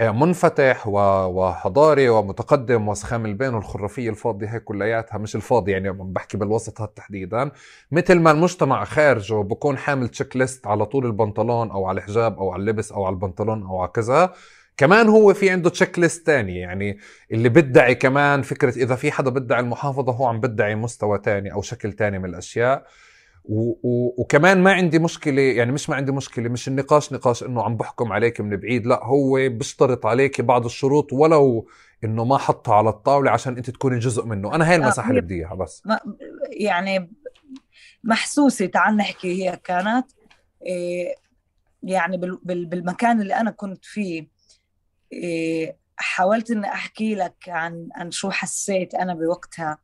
منفتح وحضاري ومتقدم وسخام البين والخرافية الفاضية هيك كلياتها مش الفاضي يعني بحكي بالوسط تحديدا مثل ما المجتمع خارجه بكون حامل checklist على طول البنطلون أو على الحجاب أو على اللبس أو على البنطلون أو على كذا. كمان هو في عنده checklist تاني يعني اللي بدعي كمان فكرة إذا في حدا بدعي المحافظة هو عم بدعي مستوى تاني أو شكل تاني من الأشياء. و و وكمان ما عندي مشكلة يعني مش ما عندي مشكلة مش النقاش نقاش إنه عم بحكم عليك من بعيد لا هو بيشترط عليك بعض الشروط ولو إنه ما حطها على الطاولة عشان أنت تكوني جزء منه. أنا هاي آه، المساحة اللي بدي إياها بس. ما يعني محسوسة تعال نحكي هي كانت إيه يعني بالمكان اللي أنا كنت فيه إيه حاولت إني أحكي لك عن عن شو حسيت أنا بوقتها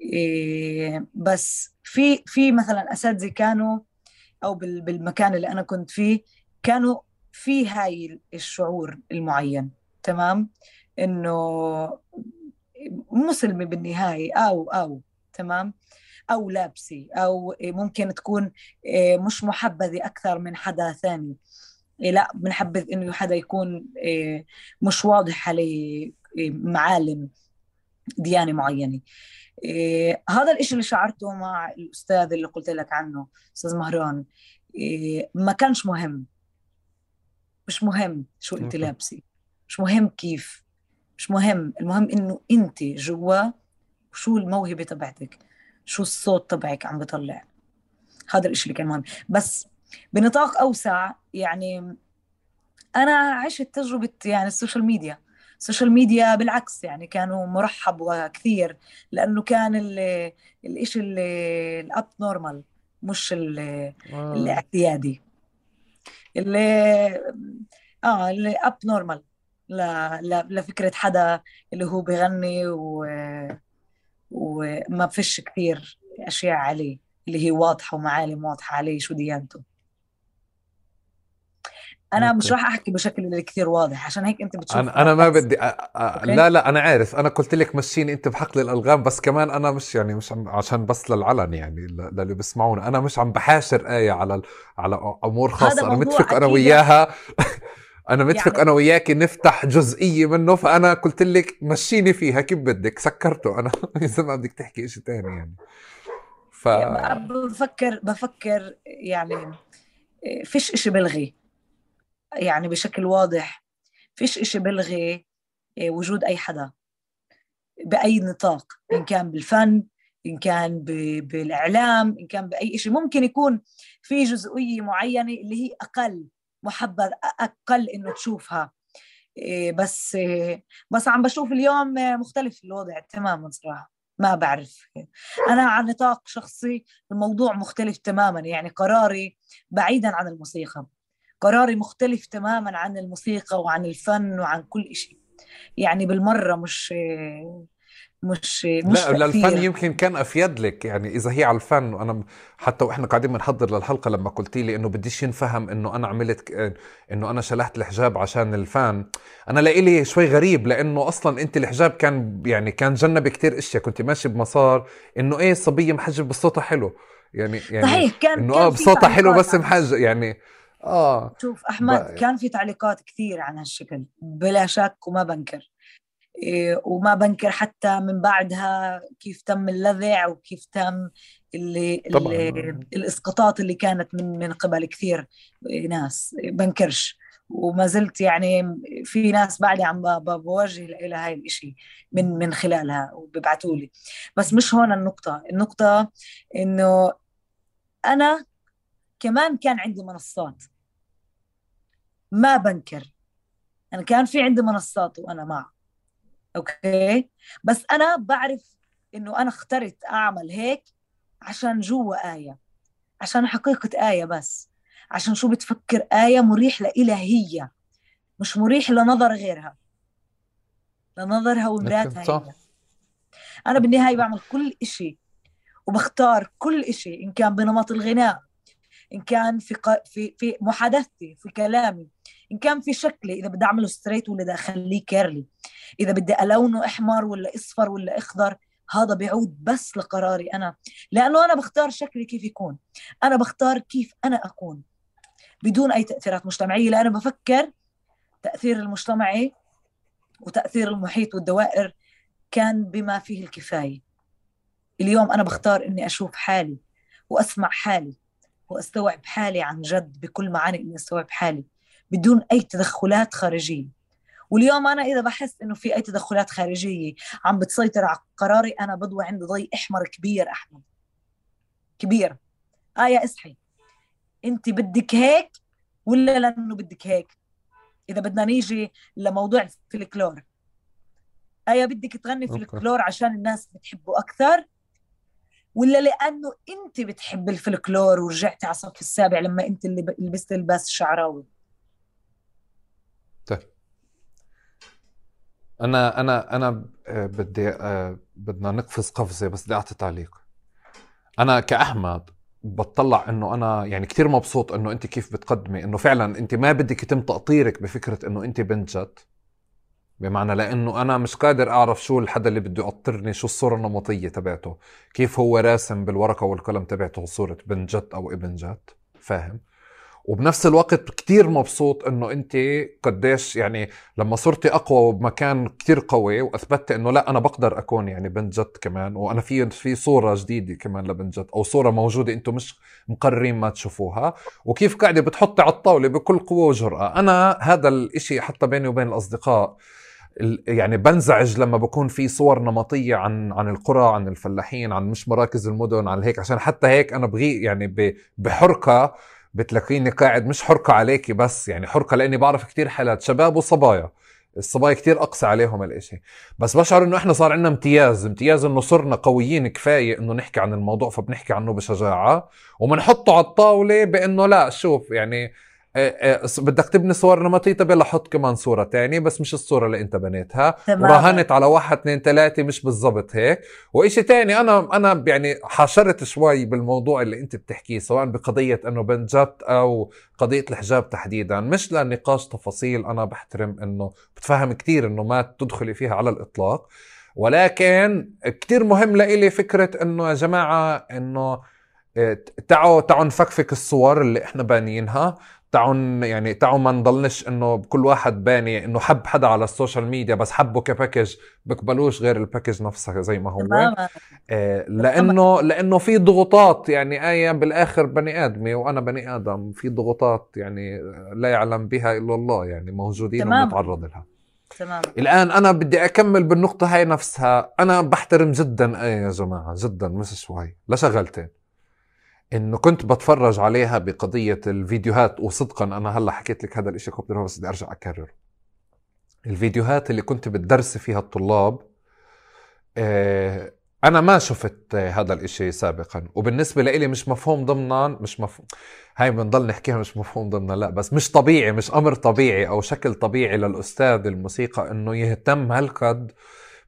إيه بس في في مثلا أساتذة كانوا أو بالمكان اللي أنا كنت فيه كانوا في هاي الشعور المعين تمام؟ إنه مسلمة بالنهاية أو أو تمام؟ أو لابسة أو ممكن تكون إيه، مش محبذة أكثر من حدا ثاني. إيه، لا بنحبذ إنه حدا يكون إيه، مش واضح عليه معالم ديانة معينة. إيه هذا الإشي اللي شعرته مع الأستاذ اللي قلت لك عنه أستاذ مهران. إيه ما كانش مهم. مش مهم شو أنت لابسة. مش مهم كيف. مش مهم. المهم إنه أنت جوا شو الموهبة تبعتك. شو الصوت تبعك عم بطلع هذا الإشي اللي كان مهم. بس بنطاق أوسع يعني أنا عشت تجربة يعني ال social media ال social media بالعكس يعني كانوا مرحب وكثير لأنه كان الشيء ال abnormal مش. الاعتيادي اللي آه اللي abnormal لفكره حدا اللي هو بغني و... وما فيش كثير أشياء عليه اللي هي واضحة ومعالم واضحة عليه شو ديانته أنا مش راح أحكي بشكل كثير واضح عشان هيك أنت بتشوف أنا أنا ما بدي أ... أ... لا لا أنا عارف. أنا قلت لك مشيني أنت بحقل الألغام بس كمان أنا مش يعني مش عم... عشان بس للعلن يعني للي بيسمعونا. أنا مش عم بحاشر آية على على أمور خاصة. أنا متفق أنا وياها. أنا متفق يعني... أنا وياكي نفتح جزئية منه فأنا قلت لك مشيني فيها كيف بدك. سكرته أنا. إذا ما بدك تحكي شيء ثاني يعني. ف يعني بفكر بفكر يعني فيش إشي بلغي. يعني بشكل واضح فيش إشي بلغي آه، وجود أي حدا بأي نطاق إن كان بالفن إن كان بالإعلام إن كان بأي شيء ممكن يكون في جزئية معينة اللي هي أقل محبذ أقل إنه تشوفها. آه، بس آه، بس عم بشوف اليوم مختلف الوضع تماما صراحة. ما بعرف. أنا على نطاق شخصي الموضوع مختلف تماما يعني قراري بعيدا عن الموسيقى. قراري مختلف تماما عن الموسيقى وعن الفن وعن كل شيء يعني بالمرة مش مش مش لا للفن يمكن كان أفيد لك. يعني إذا هي على الفن وأنا حتى وإحنا قاعدين بنحضر للحلقة لما قلتي لي إنه بديش ينفهم إنه أنا عملت إنه أنا شلحت الحجاب عشان الفن. أنا لإلي شوي غريب لأنه أصلا أنت الحجاب كان يعني كان جنب كتير إشياء. كنت ماشي بمسار إنه إيه الصبيه محجب بصوتها حلو. يعني يعني صحيح كان إنه آه بصوتها حلو بس محجب. يعني آه. شوف أحمد بقى. كان في تعليقات كثير عن هالشكل بلا شك وما بنكر. إيه وما بنكر حتى من بعدها كيف تم اللذع وكيف تم اللي, اللي الإسقاطات اللي كانت من من قبل كثير ناس. بنكرش. وما زلت يعني في ناس بعدي عم بوجه إلى هاي الإشي من من خلالها وبيبعتوا لي. بس مش هون النقطة. النقطة إنه أنا كمان كان عندي منصات. ما بنكر. أنا كان في عندي منصات وأنا مع. أوكي؟ بس أنا بعرف إنه أنا اخترت أعمل هيك عشان جوا آية. عشان حقيقة آية بس. عشان شو بتفكر آية مريح لإلها هي مش مريح لنظر غيرها. لنظرها ومراتها هي. أنا بالنهاية بعمل كل إشي وبختار كل إشي إن كان بنمط الغناء إن كان في. في في محادثتي في كلامي إن كان في شكلي إذا بدي أعمله straight ولا بدي أخليه curly إذا بدي ألونه أحمر ولا أصفر ولا أخضر هذا بيعود بس لقراري أنا لأنه أنا بختار شكلي كيف يكون أنا بختار كيف أنا أكون بدون أي تأثيرات مجتمعية لأنه بفكر تأثير المجتمعي وتأثير المحيط والدوائر كان بما فيه الكفاية اليوم أنا بختار إني أشوف حالي وأسمع حالي واستوعب حالي عن جد بكل معاني إني استوعب حالي بدون أي تدخلات خارجية. واليوم أنا إذا بحس إنه في أي تدخلات خارجية عم بتسيطر على قراري أنا بضوي عندي ضي إحمر كبير أحمد. كبير. آية إصحي. انت بدك هيك ولا لأنه بدك هيك؟ إذا بدنا نيجي لموضوع الفلكلور. آية بدك تغني فلكلور عشان الناس بتحبه أكثر؟ ولا لأنه أنت بتحب الفلكلور ورجعتي على الصف السابع لما أنت اللي لبست الباس الشعراوي طيب. أنا أنا أنا آه، بدي آه، بدنا نقفز قفزة بس بدي أعطي تعليق. أنا كأحمد بتطلع إنه أنا يعني كثير مبسوط إنه أنت كيف بتقدمي إنه فعلا أنت ما بدك يتم تقطيرك بفكرة إنه أنت بنت جد. بمعنى لأنه أنا مش قادر أعرف شو الحدا اللي بده يقطرني شو الصورة النمطية تبعته. كيف هو راسم بالورقة والقلم تبعته صورة بنت جد أو ابن جد؟ فاهم؟ وبنفس الوقت كتير مبسوط إنه أنت قديش يعني لما صرتي أقوى وبمكان كتير قوي وأثبتت إنه لا أنا بقدر أكون يعني بنت جد كمان وأنا في في صورة جديدة كمان لبنت جد أو صورة موجودة أنتم مش مقررين ما تشوفوها. وكيف قاعدة بتحطي على الطاولة بكل قوة وجرأة. أنا هذا الإشي حتى بيني وبين الأصدقاء يعني بنزعج لما بكون في صور نمطية عن عن القرى عن الفلاحين عن مش مراكز المدن عن هيك. عشان حتى هيك أنا بغي يعني بحركة بتلاقيني قاعد مش حركة عليكي بس يعني حركة لأني بعرف كتير حالات شباب وصبايا. الصبايا كتير اقسى عليهم الإشي. بس بشعر إنه إحنا صار عندنا امتياز امتياز إنه صرنا قويين كفاية إنه نحكي عن الموضوع فبنحكي عنه بشجاعة. وبنحطه على الطاولة بإنه لا شوف يعني بدك تبني صور نمطية؟ طب يلا حط كمان صورة تانية بس مش الصورة اللي انت بنيتها. وراهنت على واحد اثنين ثلاثة مش بالضبط هيك. وإشي تاني أنا أنا يعني حاشرت شوي بالموضوع اللي أنت بتحكيه سواء بقضية إنه بنجت أو قضية الحجاب تحديدا. مش لنقاش تفاصيل أنا بحترم إنه بتفهم كتير إنه ما تدخلي فيها على الإطلاق. ولكن كتير مهم لإلي فكرة إنه يا جماعة إنه إيه، تعوا تعوا نفكفك الصور اللي إحنا بانيينها تعون يعني تعون ما نضلنش إنه كل واحد باني إنه حب حدا على ال social media بس حبه ك package بقبلوش غير ال package نفسها زي ما هو. آه لأنه لأنه في ضغوطات يعني إيه بالآخر بني آدمي وأنا بني آدم في ضغوطات يعني لا يعلم بها إلا الله يعني موجودين ونتعرض لها. تمام الآن أنا بدي أكمل بالنقطة هاي نفسها. أنا بحترم جدا إيه يا جماعة جدا مش شوي لشغلتين انه كنت بتفرج عليها بقضية الفيديوهات وصدقا أنا هلأ حكيت لك هذا الشيء قبل بس بدي أرجع أكرره. الفيديوهات اللي كنت بتدرسي فيها الطلاب آه، أنا ما شفت هذا الإشي سابقا وبالنسبة لإلي مش مفهوم ضمنا مش مفهوم هاي بنضل نحكيها مش مفهوم ضمنا لا بس مش طبيعي مش أمر طبيعي أو شكل طبيعي للأستاذ الموسيقى إنه يهتم هالقد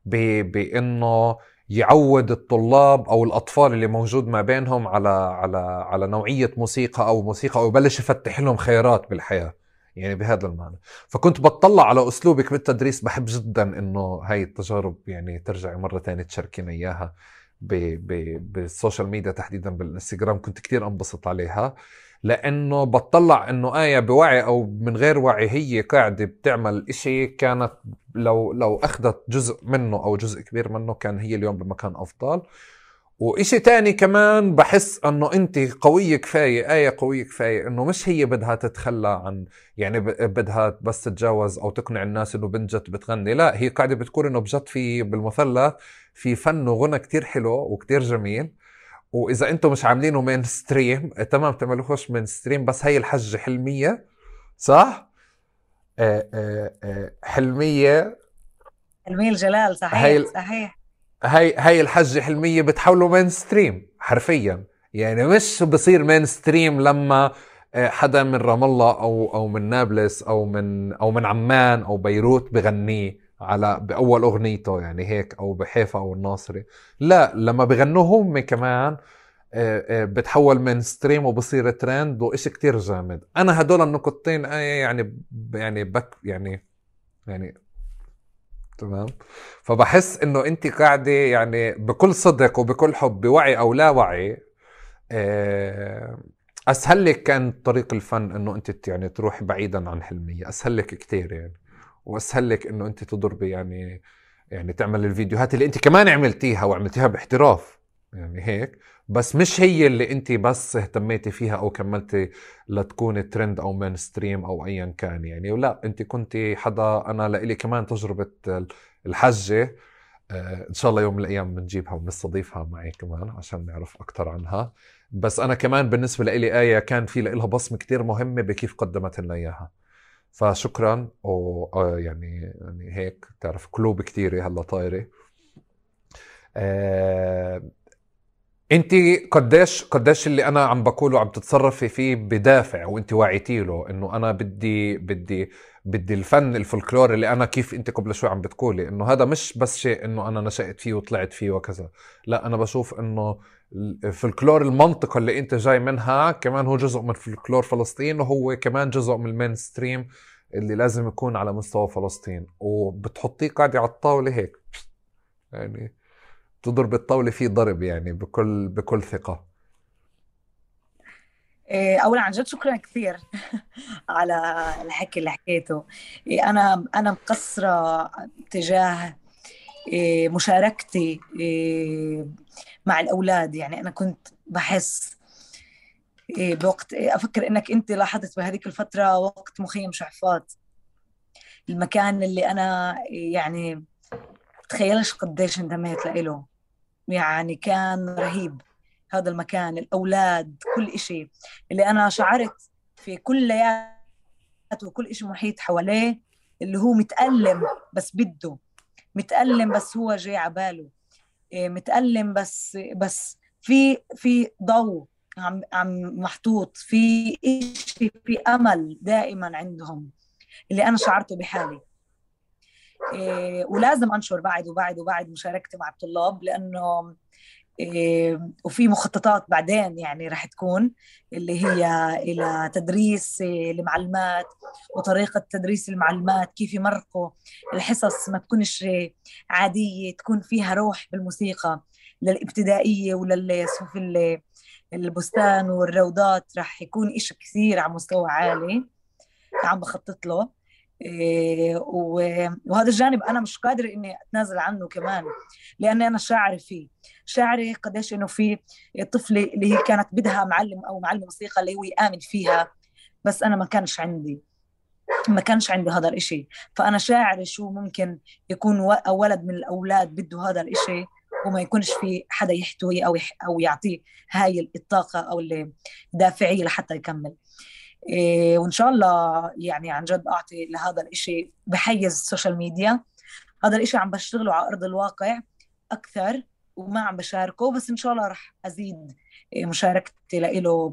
بإنه يعود الطلاب أو الأطفال اللي موجود ما بينهم على على على نوعية موسيقى أو موسيقى أو يبلش يفتح لهم خيارات بالحياة يعني بهذا المعنى. فكنت بتطلع على أسلوبك بالتدريس بحب جدا إنه هاي التجارب يعني ترجعي مرة ثانية تشاركينا إياها بال social media تحديدا بالإنستغرام كنت كتير أنبسط عليها. لأنه بتطلع إنه آية بوعي أو من غير وعي هي قاعدة بتعمل إشي كانت لو لو أخذت جزء منه أو جزء كبير منه كان هي اليوم بمكان أفضل. وإشي تاني كمان بحس إنه أنت قوية كفاية آية قوية كفاية إنه مش هي بدها تتخلى عن يعني بدها بس تتجاوز أو تقنع الناس إنه بنت جد بتغني لا هي قاعدة بتقول إنه بجد في بالمثلث في فن وغنى كتير حلو وكتير جميل. وإذا أنتم مش عاملينه mainstream تمام تعملوهوش mainstream بس هي الحجة حلمية صح؟ آه آه آه حلمية. حلمية الجلال صحيح هي صحيح. هي هي الحجة حلمية بتحوله mainstream حرفيا. يعني مش بصير mainstream لما آه، حدا من رام الله أو أو من نابلس أو من أو من عمان أو بيروت بغنيه. على بأول أغنيته يعني هيك أو بحيفا أو الناصري. لا لما بغنوه هم كمان آه، آه، بتحول mainstream وبصير ترند وإشي كتير جامد. أنا هدول النقطتين يعني يعني بك يعني يعني تمام؟ فبحس إنه أنت قاعدة يعني بكل صدق وبكل حب بوعي أو لا وعي آه، أسهل لك كان طريق الفن إنه أنت يعني تروح بعيدا عن حلمية. أسهل لك كثير يعني. وأسهل لك إنه أنت تضربي يعني يعني تعمل الفيديوهات اللي أنت كمان عملتيها وعملتيها باحتراف. يعني هيك. بس مش هي اللي أنت بس اهتميتي فيها أو كملتي لتكوني ترند أو مين ستريم أو ايا كان يعني. ولا أنت كنت حدا أنا لإلي كمان تجربة الحجة. آه، إن شاء الله يوم من الأيام بنجيبها ونستضيفها معي كمان عشان نعرف أكثر عنها. بس أنا كمان بالنسبة لإلي آية كان في لها بصمة كتير مهمة بكيف قدمت لنا إياها. فشكرا. ويعني يعني هيك تعرف قلوب كثيره هلأ طايرة. آه انت قديش قديش اللي أنا عم بقوله عم تتصرفي فيه بدافع وانت واعيتي له إنه أنا بدي بدي بدي الفن الفولكلور اللي أنا كيف انت قبل شوي عم بتقولي إنه هذا مش بس شيء إنه أنا نشأت فيه وطلعت فيه وكذا. لا أنا بشوف إنه الفولكلور المنطقة اللي انت جاي منها كمان هو جزء من فولكلور فلسطين وهو كمان جزء من ال mainstream اللي لازم يكون على مستوى فلسطين. وبتحطيه قاعدة على الطاولة هيك. يعني تضرب الطاولة فيه ضرب يعني بكل بكل ثقة. إيه، اولا عن جد شكرا كثير على الحكي اللي حكيته. إيه، أنا أنا مقصرة تجاه إيه، مشاركتي مع الأولاد. يعني أنا كنت بحس بوقت أفكر إنك أنت لاحظت بهذيك الفترة وقت مخيم شعفات المكان اللي أنا يعني تخيلش قديش انتميت له. يعني كان رهيب هذا المكان الأولاد كل إشي. اللي أنا شعرت في كلياته وكل إشي محيط حواليه اللي هو متألم بس بده. متألم بس هو جاي عباله. إيه، متألم بس بس في في ضوء عم عم محطوط في إشي في أمل دائما عندهم اللي أنا شعرته بحالي. إيه ولازم أنشر بعد وبعد وبعد مشاركتي مع الطلاب لأنه وفي مخططات بعدين يعني رح تكون اللي هي إلى تدريس المعلمات وطريقة تدريس المعلمات كيف يمرقوا الحصص ما تكونش عادية تكون فيها روح بالموسيقى للإبتدائية وللصفوف البستان والروضات رح يكون إشي كثير على مستوى عالي عم بخطط له. وهذا الجانب أنا مش قادرة إني أتنازل عنه كمان لأني أنا شاعرة فيه. شاعرة قديش إنه في طفلة اللي هي كانت بدها معلم أو معلم موسيقى اللي هو يآمن فيها بس أنا ما كانش عندي. ما كانش عندي هذا الإشي. فأنا شاعرة شو ممكن يكون ولد من الأولاد بده هذا الإشي وما يكونش في حدا يحتوي أو أو يعطيه هاي الطاقة أو الدافعية لحتى يكمل. إيه وإن شاء الله يعني عن جد أعطي لهذا الإشي بحيز ال social media هذا الإشي عم بشتغله على أرض الواقع أكثر وما عم بشاركه بس إن شاء الله رح أزيد إيه، مشاركتي له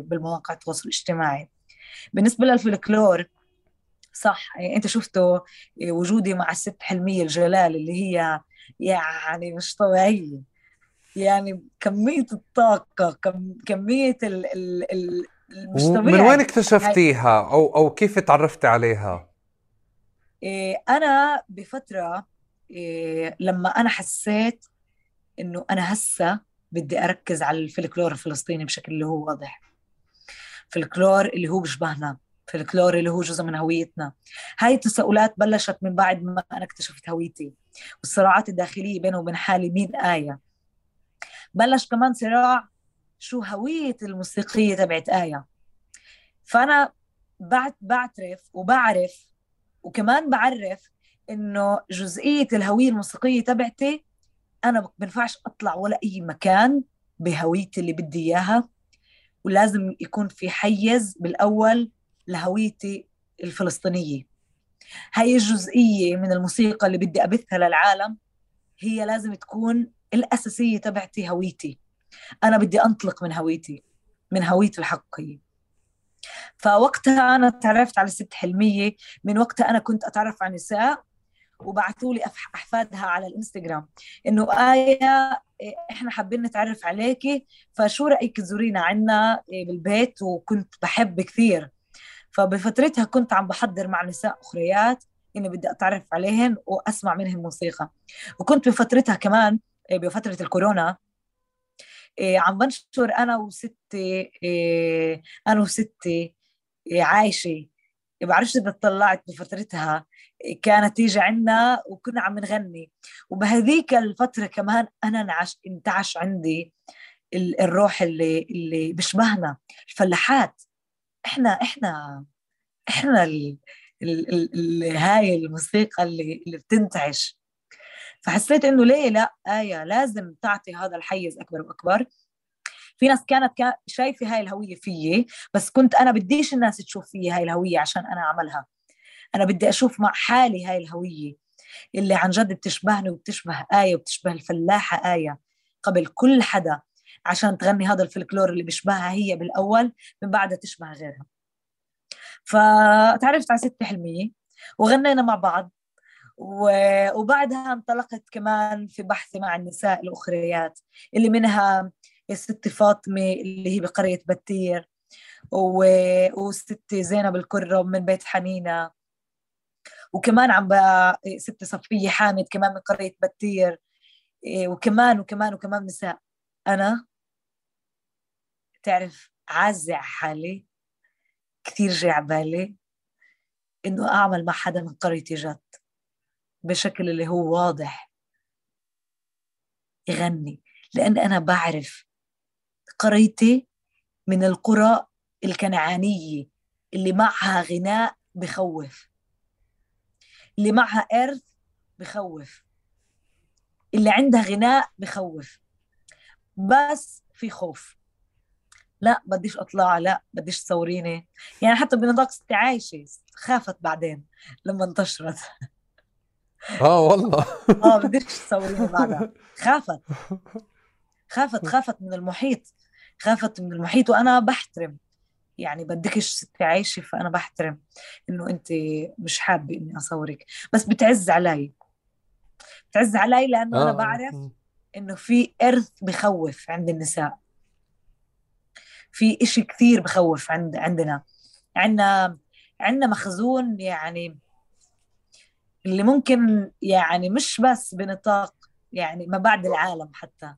بالمواقع التواصل الاجتماعي. بالنسبة للفلكلور صح إيه، أنت شفته إيه، وجودي مع الست حلمية الجلال اللي هي يعني مش طبيعية. يعني كمية الطاقة كم كمية ال ال ال مش طبيعي من وين اكتشفتيها؟ أو أو كيف تعرفتي عليها؟ إيه أنا بفترة إيه لما أنا حسيت إنه أنا هسه بدي أركز على الفلكلور الفلسطيني بشكل اللي هو واضح. فلكلور اللي هو بيشبهنا فلكلور اللي هو جزء من هويتنا. هاي التساؤلات بلشت من بعد ما أنا اكتشفت هويتي. والصراعات الداخلية بينه وبين حالي مين آية. بلش كمان صراع شو هوية الموسيقية تبعت آية. فأنا بعترف وبعرف وكمان بعرف إنه جزئية الهوية الموسيقية تبعتي أنا بنفعش أطلع ولا أي مكان بهويتي اللي بدي إياها ولازم يكون في حيز بالأول لهويتي الفلسطينية. هاي الجزئية من الموسيقى اللي بدي أبثها للعالم هي لازم تكون الأساسية تبعتي هويتي. أنا بدي أنطلق من هويتي من هويتي الحقيقيه فوقتها أنا تعرفت على ست حلمية من وقتها أنا كنت أتعرف على نساء وبعثوا لي أحفادها على الإنستغرام. إنه آية إحنا حابين نتعرف عليكي فشو رأيك تزورينا عنا بالبيت؟ وكنت بحب كثير. فبفترتها كنت عم بحضر مع نساء أخريات إني بدي أتعرف عليهن وأسمع منهم موسيقى. وكنت بفترتها كمان بفترة الكورونا إيه، عم بنشر أنا وستي إيه، أنا وستي إيه، عايشة. بعرفش إذا طلعت بفترتها. كانت تيجي عنا وكنا عم نغني. وبهذيك الفترة كمان أنا انعش انتعش عندي الروح اللي اللي بشبهنا الفلاحات. إحنا إحنا إحنا ال ال ال هاي الموسيقى اللي اللي بتنتعش. فحسيت إنه ليه لا؟ آية لازم تعطي هذا الحيز أكبر وأكبر. في ناس كانت شايفة هاي الهوية فيي بس كنت أنا بديش الناس تشوف فيي هاي الهوية عشان أنا أعملها. أنا بدي أشوف مع حالي هاي الهوية اللي عن جد بتشبهني وبتشبه آية وبتشبه الفلاحة آية قبل كل حدا عشان تغني هذا الفلكلور اللي بيشبهها هي بالأول من بعدها تشبه غيرها. فتعرفت على ست حلمية وغنينا مع بعض. وبعدها انطلقت كمان في بحثي مع النساء الأخريات اللي منها الست فاطمة اللي هي بقرية بتير وستي زينب الكرم من بيت حنينة وكمان عم ست صفية حامد كمان من قرية بتير إيه، وكمان وكمان وكمان نساء. أنا تعرف على حالي كثير جاي على بالي إنه أعمل مع حدا من قريتي جد. بشكل اللي هو واضح. يغني. لأن أنا بعرف قريتي من القرى الكنعانية اللي معها غناء بخوف. اللي معها إرث بخوف. اللي عندها غناء بخوف. بس في خوف. لا بديش أطلع لا بديش تصوريني يعني حتى بنطاق ستي عايشة خافت بعدين لما انتشرت. آه والله. آه بديش تصوريني بعدها. خافت. خافت خافت من المحيط. خافت من المحيط وأنا بحترم. يعني بدكش ستي عايشة فأنا بحترم إنه أنت مش حابة إني أصورك. بس بتعز علي. بتعز علي لأنه آه. أنا بعرف إنه في إرث بخوف عند النساء. في إشي كثير بخوف عند عندنا. عندنا عندنا مخزون يعني اللي ممكن يعني مش بس بنطاق يعني ما بعد العالم حتى.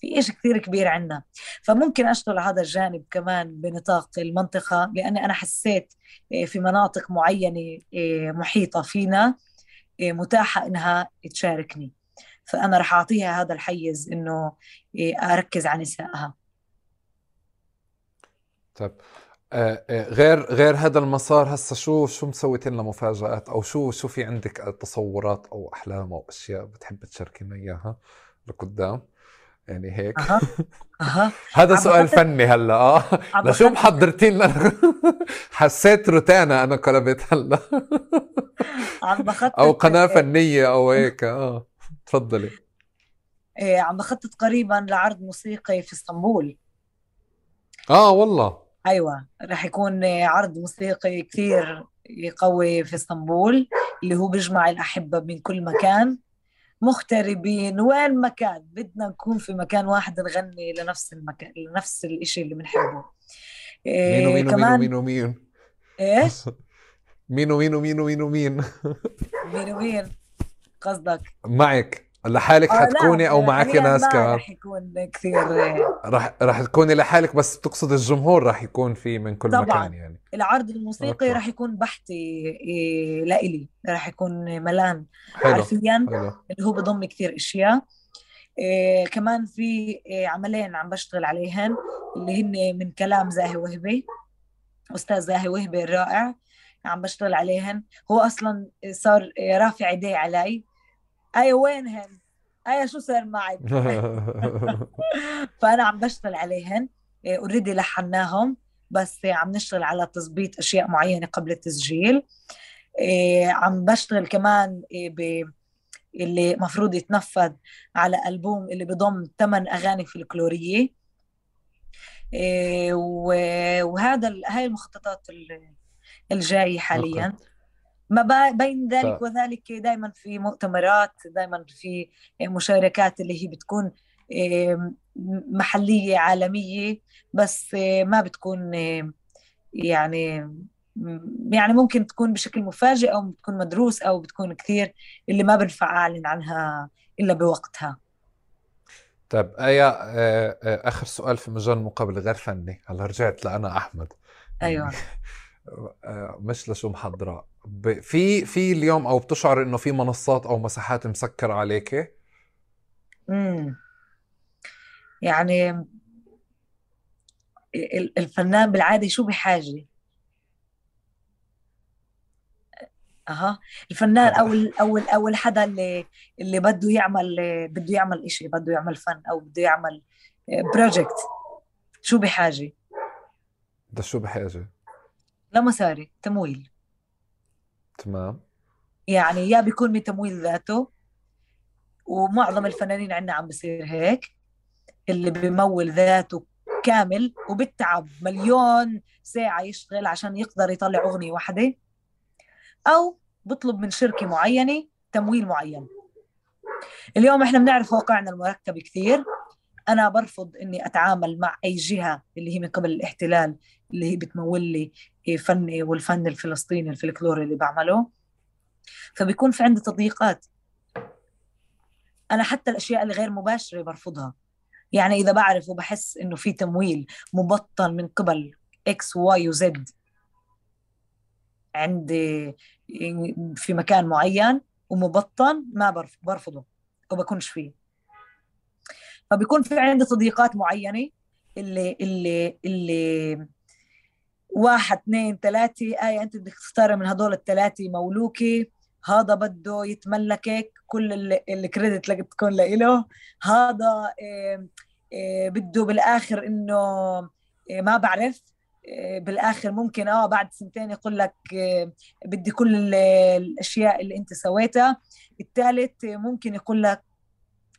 في إشي كثير كبير عندنا. فممكن أشتغل هذا الجانب كمان بنطاق المنطقة لأني أنا حسيت آه، في مناطق معينة آه، محيطة فينا آه، متاحة إنها تشاركني. فأنا رح أعطيها هذا الحيز إنه أركز على نسائها. طيب غير غير هذا المسار هسه شو شو مسويت لنا مفاجآت؟ أو شو شو في عندك تصورات أو أحلام أو أشياء بتحب تشاركينا إياها لقدام؟ يعني هيك. أها. أها. هذا سؤال فني هلا آه. لشو محضرتي لنا حسيت روتانا أنا قلبت هلا. عم بخطط. أو قناة فنية أو هيك آه. تفضلي. إيه عم بخطط قريبا لعرض موسيقي في إسطنبول. آه والله. أيوه رح يكون عرض موسيقي كثير قوي في إسطنبول اللي هو بيجمع الأحبة من كل مكان مغتربين وين ما كان. بدنا نكون في مكان واحد نغني لنفس المكان لنفس الإشي اللي بنحبه. إيه مين ومين كمان ومين ومين إيش؟ مين ومين ومين ومين ومين مين؟ ومين قصدك. معك. لحالك آه حتكوني أو معك ناس كمان؟ رح يكون كثير رح رح تكوني لحالك بس بتقصد الجمهور رح يكون في من كل طبعا. مكان يعني. العرض الموسيقي رح يكون بحثي إيه لإلي. رح يكون ملان. حلو. حرفيا حلو. اللي هو بضم كثير أشياء. إيه كمان في عملين عم بشتغل عليهن اللي هن من كلام زاهي وهبي. أستاذ زاهي وهبي الرائع عم بشتغل عليهن. هو أصلا صار رافع إيديه علي. أي وينهن؟ أي شو صار معك فأنا عم بشتغل عليهن اوريدي إيه، لحناهم بس عم نشتغل على تظبيط أشياء معينة قبل التسجيل. إيه، عم بشتغل كمان إيه، ب اللي مفروض يتنفذ على ألبوم اللي بضم ثمان أغاني فلكلورية. وهذا هاي المخططات الجاية حاليا. ما بين ذلك ف... وذلك دائما في مؤتمرات دائما في مشاركات اللي هي بتكون محلية عالمية بس ما بتكون يعني يعني ممكن تكون بشكل مفاجئ أو بتكون مدروس أو بتكون كثير اللي ما بنفع أعلن عنها إلا بوقتها. طيب آية آه، آه، آخر سؤال في مجال المقابلة غير فني؟ هلا رجعت لأنا أحمد. أيوة. آه، مش لشو محضرة في في اليوم أو بتشعر إنه في منصات أو مساحات مسكرة عليك؟ امم يعني الفنان بالعادة شو بحاجة؟ أها. الفنان أو أو أو الحدا اللي اللي بده يعمل بده يعمل شيء بده يعمل فن أو بده يعمل بروجكت شو بحاجة؟ ده شو بحاجة؟ لمصاري تمويل. تمام. يعني يا بيكون من تمويل ذاته ومعظم الفنانين عندنا عم بصير هيك اللي بمول ذاته كامل وبتعب مليون ساعة يشتغل عشان يقدر يطلع أغنية واحدة أو بطلب من شركة معينة تمويل معين. اليوم إحنا بنعرف واقعنا المركب كثير. أنا برفض إني أتعامل مع أي جهة اللي هي من قبل الاحتلال اللي هي بتمول لي فني والفن الفلسطيني الفلكلوري اللي بعمله فبيكون في عندي تضييقات. أنا حتى الأشياء الغير مباشرة برفضها. يعني إذا بعرف وبحس إنه في تمويل مبطن من قبل إكس واي وزد عندي في مكان معين ومبطن ما برفضه وبكونش فيه. فبيكون في عندي تضييقات معينة اللي اللي اللي واحد اثنين ثلاثة. آية أنت بدك تختاري من هدول الثلاثة. مولوكي هذا بده يتملكك كل الكريدت اللي تكون له هذا بده بالآخر إنه ما بعرف. بالآخر ممكن آه بعد سنتين يقول لك بدي كل الأشياء اللي أنت سويتها. الثالث ممكن يقول لك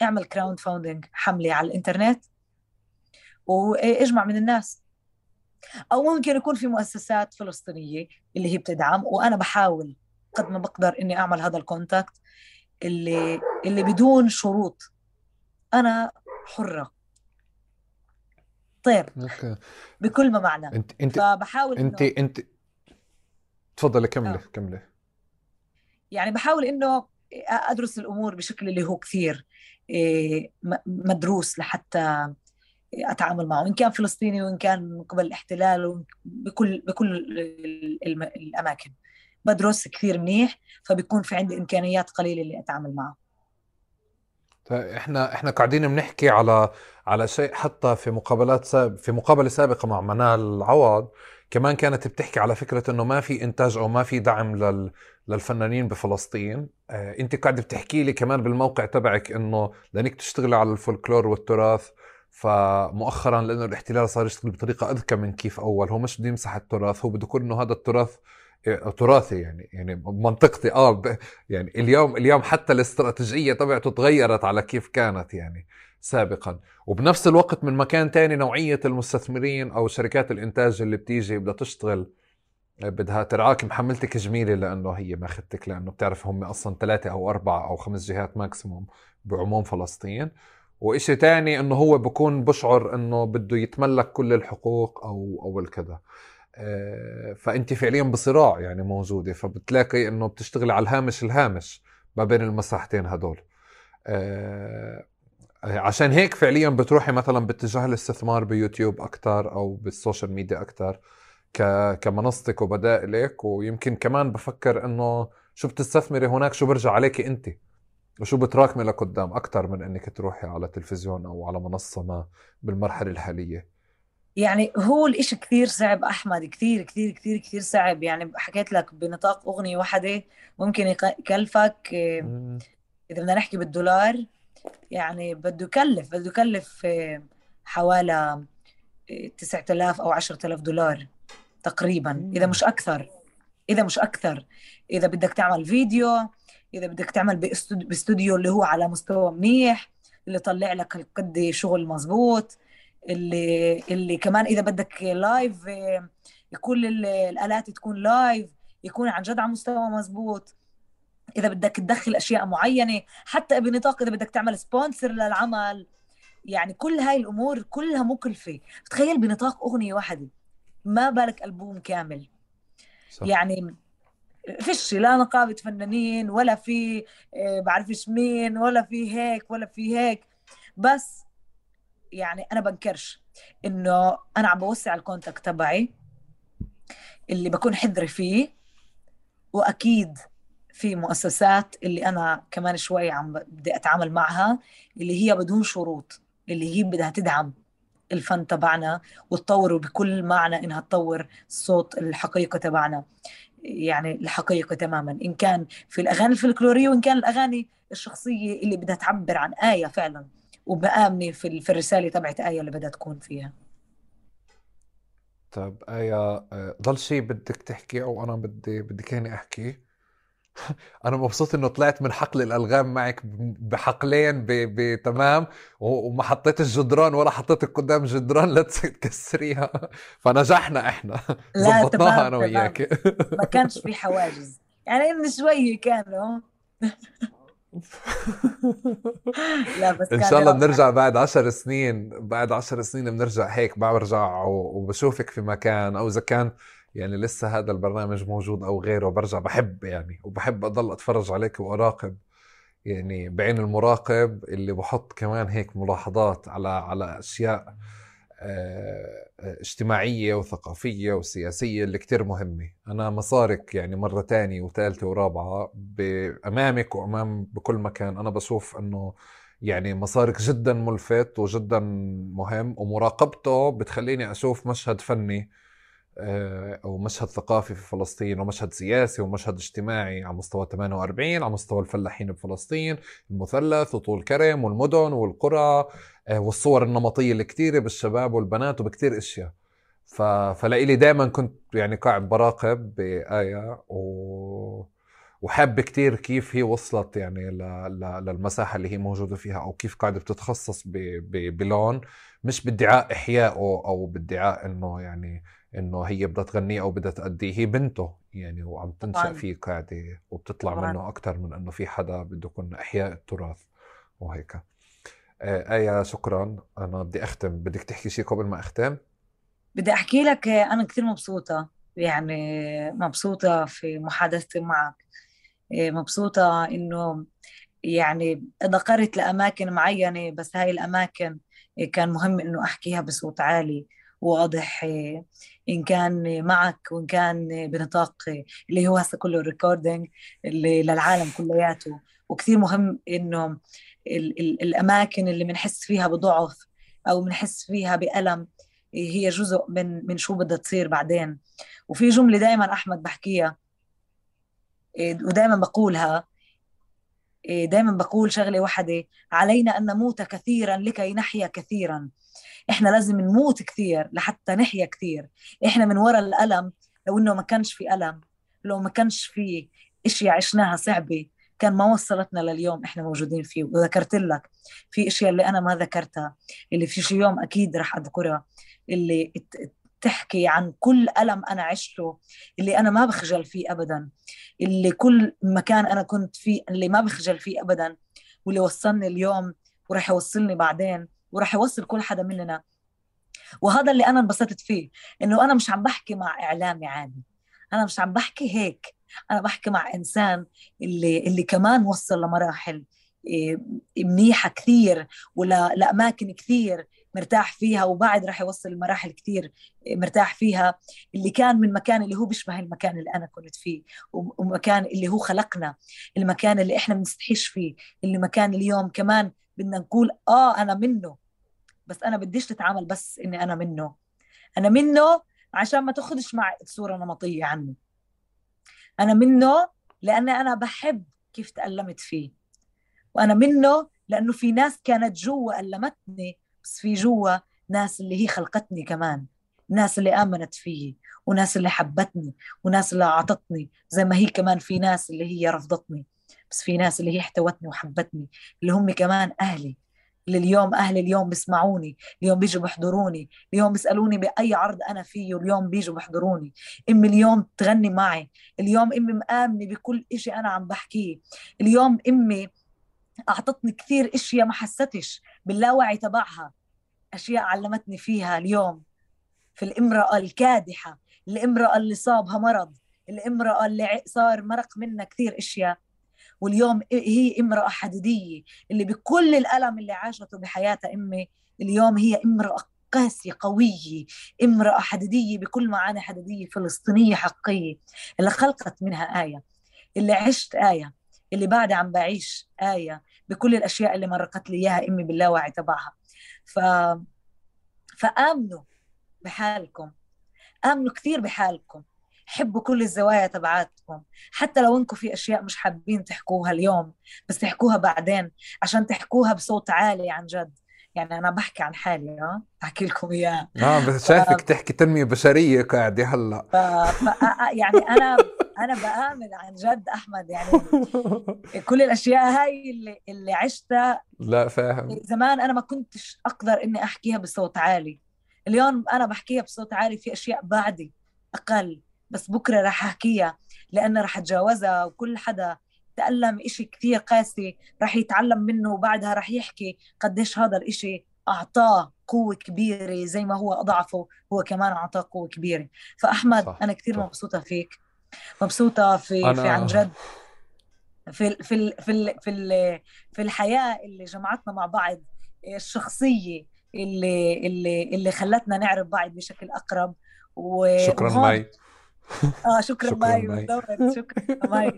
اعمل crowdfunding حملة على الإنترنت. واجمع من الناس. أو ممكن يكون في مؤسسات فلسطينية اللي هي بتدعم وأنا بحاول قد ما بقدر إني أعمل هذا ال contact اللي اللي بدون شروط. أنا حرة. طير بكل ما معنى. أنت أنت فبحاول أنت إنه... أنت تفضلي كملي آه. كملي. يعني بحاول إنه أدرس الأمور بشكل اللي هو كثير إيه، مدروس لحتى أتعامل معه ان كان فلسطيني وإن كان من قبل الاحتلال بكل بكل الأماكن. بدرس كثير منيح فبيكون في عندي إمكانيات قليلة اللي أتعامل معه. طيب إحنا إحنا قاعدين بنحكي على على شيء حتى في مقابلات ساب في مقابلة سابقة مع منال عوض كمان كانت بتحكي على فكرة إنه ما في إنتاج أو ما في دعم لل للفنانين بفلسطين. آه أنت قاعدة بتحكي لي كمان بالموقع تبعك إنه لأنك تشتغلي على الفولكلور والتراث. فمؤخرا لأنه الاحتلال صار يشتغل بطريقة أذكى من كيف أول. هو مش بده يمسح التراث هو بده يكون انه هذا التراث تراثي يعني يعني منطقتي. آه يعني اليوم اليوم حتى الاستراتيجية تبعته تغيرت على كيف كانت يعني سابقا. وبنفس الوقت من مكان تاني نوعية المستثمرين أو شركات الإنتاج اللي بتيجي بدها تشتغل بدها ترعاك. محملتك جميلة لأنه هي ماخذتك لأنه بتعرف هم أصلا ثلاثة أو أربعة أو خمس جهات ماكسيموم بعموم فلسطين. وإشي تاني إنه هو بكون بشعر إنه بده يتملك كل الحقوق أو أو الكذا. آه، فأنت فعليا بصراع يعني موجودة فبتلاقي إنه بتشتغل على الهامش الهامش ما بين المساحتين هدول. آه، عشان هيك فعليا بتروحي مثلا باتجاه الاستثمار بيوتيوب أكثر أو بال social media أكثر كمنصتك وبدائلك ويمكن كمان بفكر إنه شو بتستثمري هناك شو برجع عليك أنت. وشو بتراكمي لقدام أكثر من إنك تروحي على تلفزيون أو على منصة ما بالمرحلة الحالية؟ يعني هو الإشي كثير صعب أحمد كثير كثير كثير كثير صعب. يعني حكيت لك بنطاق أغنية واحدة ممكن يكلفك آه، إذا بدنا نحكي بالدولار يعني بده يكلف بده يكلف آه، حوالي 9000 آه، أو 10000 دولار تقريبا إذا مش أكثر إذا مش أكثر. إذا بدك تعمل فيديو إذا بدك تعمل باستوديو اللي هو على مستوى منيح اللي طلع لك قد شغل مزبوط اللي اللي كمان إذا بدك live كل الآلات تكون live يكون عن جد على مستوى مزبوط إذا بدك تدخل أشياء معينة حتى بنطاق إذا بدك تعمل sponsor للعمل. يعني كل هاي الأمور كلها مكلفه تخيل بنطاق أغنية واحدة ما بالك ألبوم كامل. صح. يعني فيش لا نقابه فنانين ولا في آه، بعرفش مين ولا في هيك ولا في هيك. بس يعني أنا بنكرش إنه أنا عم بوسع الكونتاكت تبعي اللي بكون حذرة فيه وأكيد في مؤسسات اللي أنا كمان شوي عم بدي أتعامل معها اللي هي بدون شروط اللي هي بدها تدعم الفن تبعنا وتطوره بكل معنى إنها تطور الصوت الحقيقي تبعنا. يعني الحقيقة تماما. إن كان في الأغاني الفلكلورية وإن كان الأغاني الشخصية اللي بدها تعبر عن آية فعلا وبآمنة في, في الرسالة تبعت آية اللي بدها تكون فيها. طيب آية آه، ضل شيء بدك تحكي أو أنا بدي بدي كأني أحكي؟ أنا مبسوط إنه طلعت من حقل الألغام معك بحقلين بتمام وما حطيتش جدران ولا حطيتك قدام جدران لا تكسريها. فنجحنا إحنا. ظبطناها أنا وياك. ما كانش في حواجز. يعني من شوي كانوا لا بس إن شاء الله بنرجع بعد عشر سنين بعد عشر سنين بنرجع هيك برجع وبشوفك في مكان أو إذا كان يعني لسه هذا البرنامج موجود أو غيره برجع بحب يعني وبحب أضل أتفرج عليك وأراقب يعني بعين المراقب اللي بحط كمان هيك ملاحظات على على أشياء آه، اجتماعية وثقافية وسياسية اللي كتير مهمة. أنا مصارك يعني مرة تانية وثالثة ورابعة أمامك وأمام بكل مكان. أنا بشوف أنه يعني مصارك جدا ملفت وجدا مهم ومراقبته بتخليني أشوف مشهد فني أو مشهد ثقافي في فلسطين ومشهد سياسي ومشهد اجتماعي على مستوى 48 على مستوى الفلاحين بفلسطين المثلث وطول كرم والمدن والقرى آه، والصور النمطية الكثيره بالشباب والبنات وبكثير أشياء. ف... فلإلي دائما كنت يعني قاعد براقب بآية و... وحاب كتير كيف هي وصلت يعني ل... ل... للمساحة اللي هي موجودة فيها أو كيف قاعدة بتتخصص ب... ب... بلون مش بادعاء إحيائه أو بادعاء إنه يعني إنه هي بدها تغنيه أو بدها تأديه. هي بنته يعني وعم تنشأ فيه قاعدة وبتطلع طبعاً. منه أكثر من إنه في حدا بده يكون إحياء التراث وهيك. آه آية شكرا. أنا بدي أختم. بدك تحكي شيء قبل ما أختم؟ بدي أحكي لك أنا كثير مبسوطة. يعني مبسوطة في محادثتي معك. آه، مبسوطة إنه يعني ذكرت لأماكن معينة بس هاي الأماكن كان مهم إنه أحكيها بصوت عالي. واضح إن كان معك وإن كان بنطاق اللي هو هسه كله الريكوردينج اللي للعالم كلياته. وكثير مهم إنه ال ال الأماكن اللي بنحس فيها بضعف أو بنحس فيها بألم هي جزء من من شو بدها تصير بعدين. وفي جملة دائما أحمد بحكيها ودائما بقولها دائما بقول شغلة واحدة علينا أن نموت كثيرا لكي نحيا كثيرا. إحنا لازم نموت كثير لحتى نحيا كثير. إحنا من وراء الألم لو إنه ما كانش في ألم لو ما كانش في إشياء عشناها صعبة كان ما وصلتنا لليوم إحنا موجودين فيه. وذكرت لك في إشياء اللي أنا ما ذكرتها اللي في شي يوم أكيد رح أذكرها اللي تحكي عن كل ألم أنا عشته اللي أنا ما بخجل فيه أبدا اللي كل مكان أنا كنت فيه اللي ما بخجل فيه أبدا واللي وصلني اليوم ورح يوصلني بعدين. وراح يوصل كل حدا مننا. وهذا اللي أنا انبسطت فيه إنه أنا مش عم بحكي مع اعلامي عادي أنا مش عم بحكي هيك. أنا بحكي مع إنسان اللي اللي كمان وصل لمراحل إيه، منيحة كثير ولا لأماكن كثير مرتاح فيها وبعد راح يوصل لمراحل كثير إيه، مرتاح فيها. اللي كان من مكان اللي هو بيشبه المكان اللي أنا كنت فيه ومكان اللي هو خلقنا المكان اللي إحنا بنستحيش فيه اللي مكان اليوم كمان بدنا نقول آه أنا منه. بس أنا بديش تتعامل بس إني أنا منه. أنا منه عشان ما تاخذش مع صورة نمطية عنه. أنا منه لأني أنا بحب كيف تألمت فيه. وأنا منه لأنه في ناس كانت جوا ألمتني بس في جوا ناس اللي هي خلقتني كمان. ناس اللي آمنت فيي وناس اللي حبتني وناس اللي أعطتني زي ما هي كمان في ناس اللي هي رفضتني بس في ناس اللي هي احتوتني وحبتني اللي هم كمان أهلي. اللي اليوم أهلي اليوم بيسمعوني اليوم بيجوا بيحضروني اليوم بيسألوني بأي عرض أنا فيه اليوم بيجوا بيحضروني. أمي اليوم تغني معي اليوم أمي مآمنة بكل إشي أنا عم بحكيه اليوم أمي أعطتني كثير إشياء ما حستش باللاوعي تبعها أشياء علمتني فيها اليوم. في الامرأة الكادحة الامرأة اللي صابها مرض الامرأة اللي صار مرق منها كثير إشياء. واليوم هي امرأة حديدية اللي بكل الألم اللي عاشته بحياتها أمي اليوم هي امرأة قاسية قوية امرأة حديدية بكل معاني حديدية فلسطينية حقية اللي خلقت منها آية اللي عشت آية اللي بعد عم بعيش آية بكل الأشياء اللي مرقت لي إياها أمي باللاوعي تبعها. ف... فآمنوا بحالكم آمنوا كثير بحالكم. حبوا كل الزوايا تبعاتكم. حتى لو انكم في أشياء مش حابين تحكوها اليوم بس تحكوها بعدين عشان تحكوها بصوت عالي عن جد. يعني أنا بحكي عن حالي آه بحكي لكم إياه. آه بس شايفك ف... تحكي تنمية بشرية قاعدة هلأ. ف... ف... يعني أنا أنا بآمن عن جد أحمد يعني كل الأشياء هاي اللي اللي عشتها لا فاهم. زمان أنا ما كنتش أقدر إني أحكيها بصوت عالي. اليوم أنا بحكيها بصوت عالي في أشياء بعدي أقل. بس بكرة رح أحكيها لأنه رح أتجاوزها وكل حدا تألم إشي كثير قاسي رح يتعلم منه وبعدها رح يحكي قديش هذا الإشي أعطاه قوة كبيرة زي ما هو أضعفه هو كمان أعطاه قوة كبيرة. فأحمد صح. أنا كثير مبسوطة فيك. مبسوطة في أنا... في عن جد في في في في, في الحياة اللي جمعتنا مع بعض الشخصية اللي اللي اللي خلتنا نعرف بعض بشكل أقرب و... شكرا ماي آه شكرا, شكرا ماي بالضبط شكرا ماي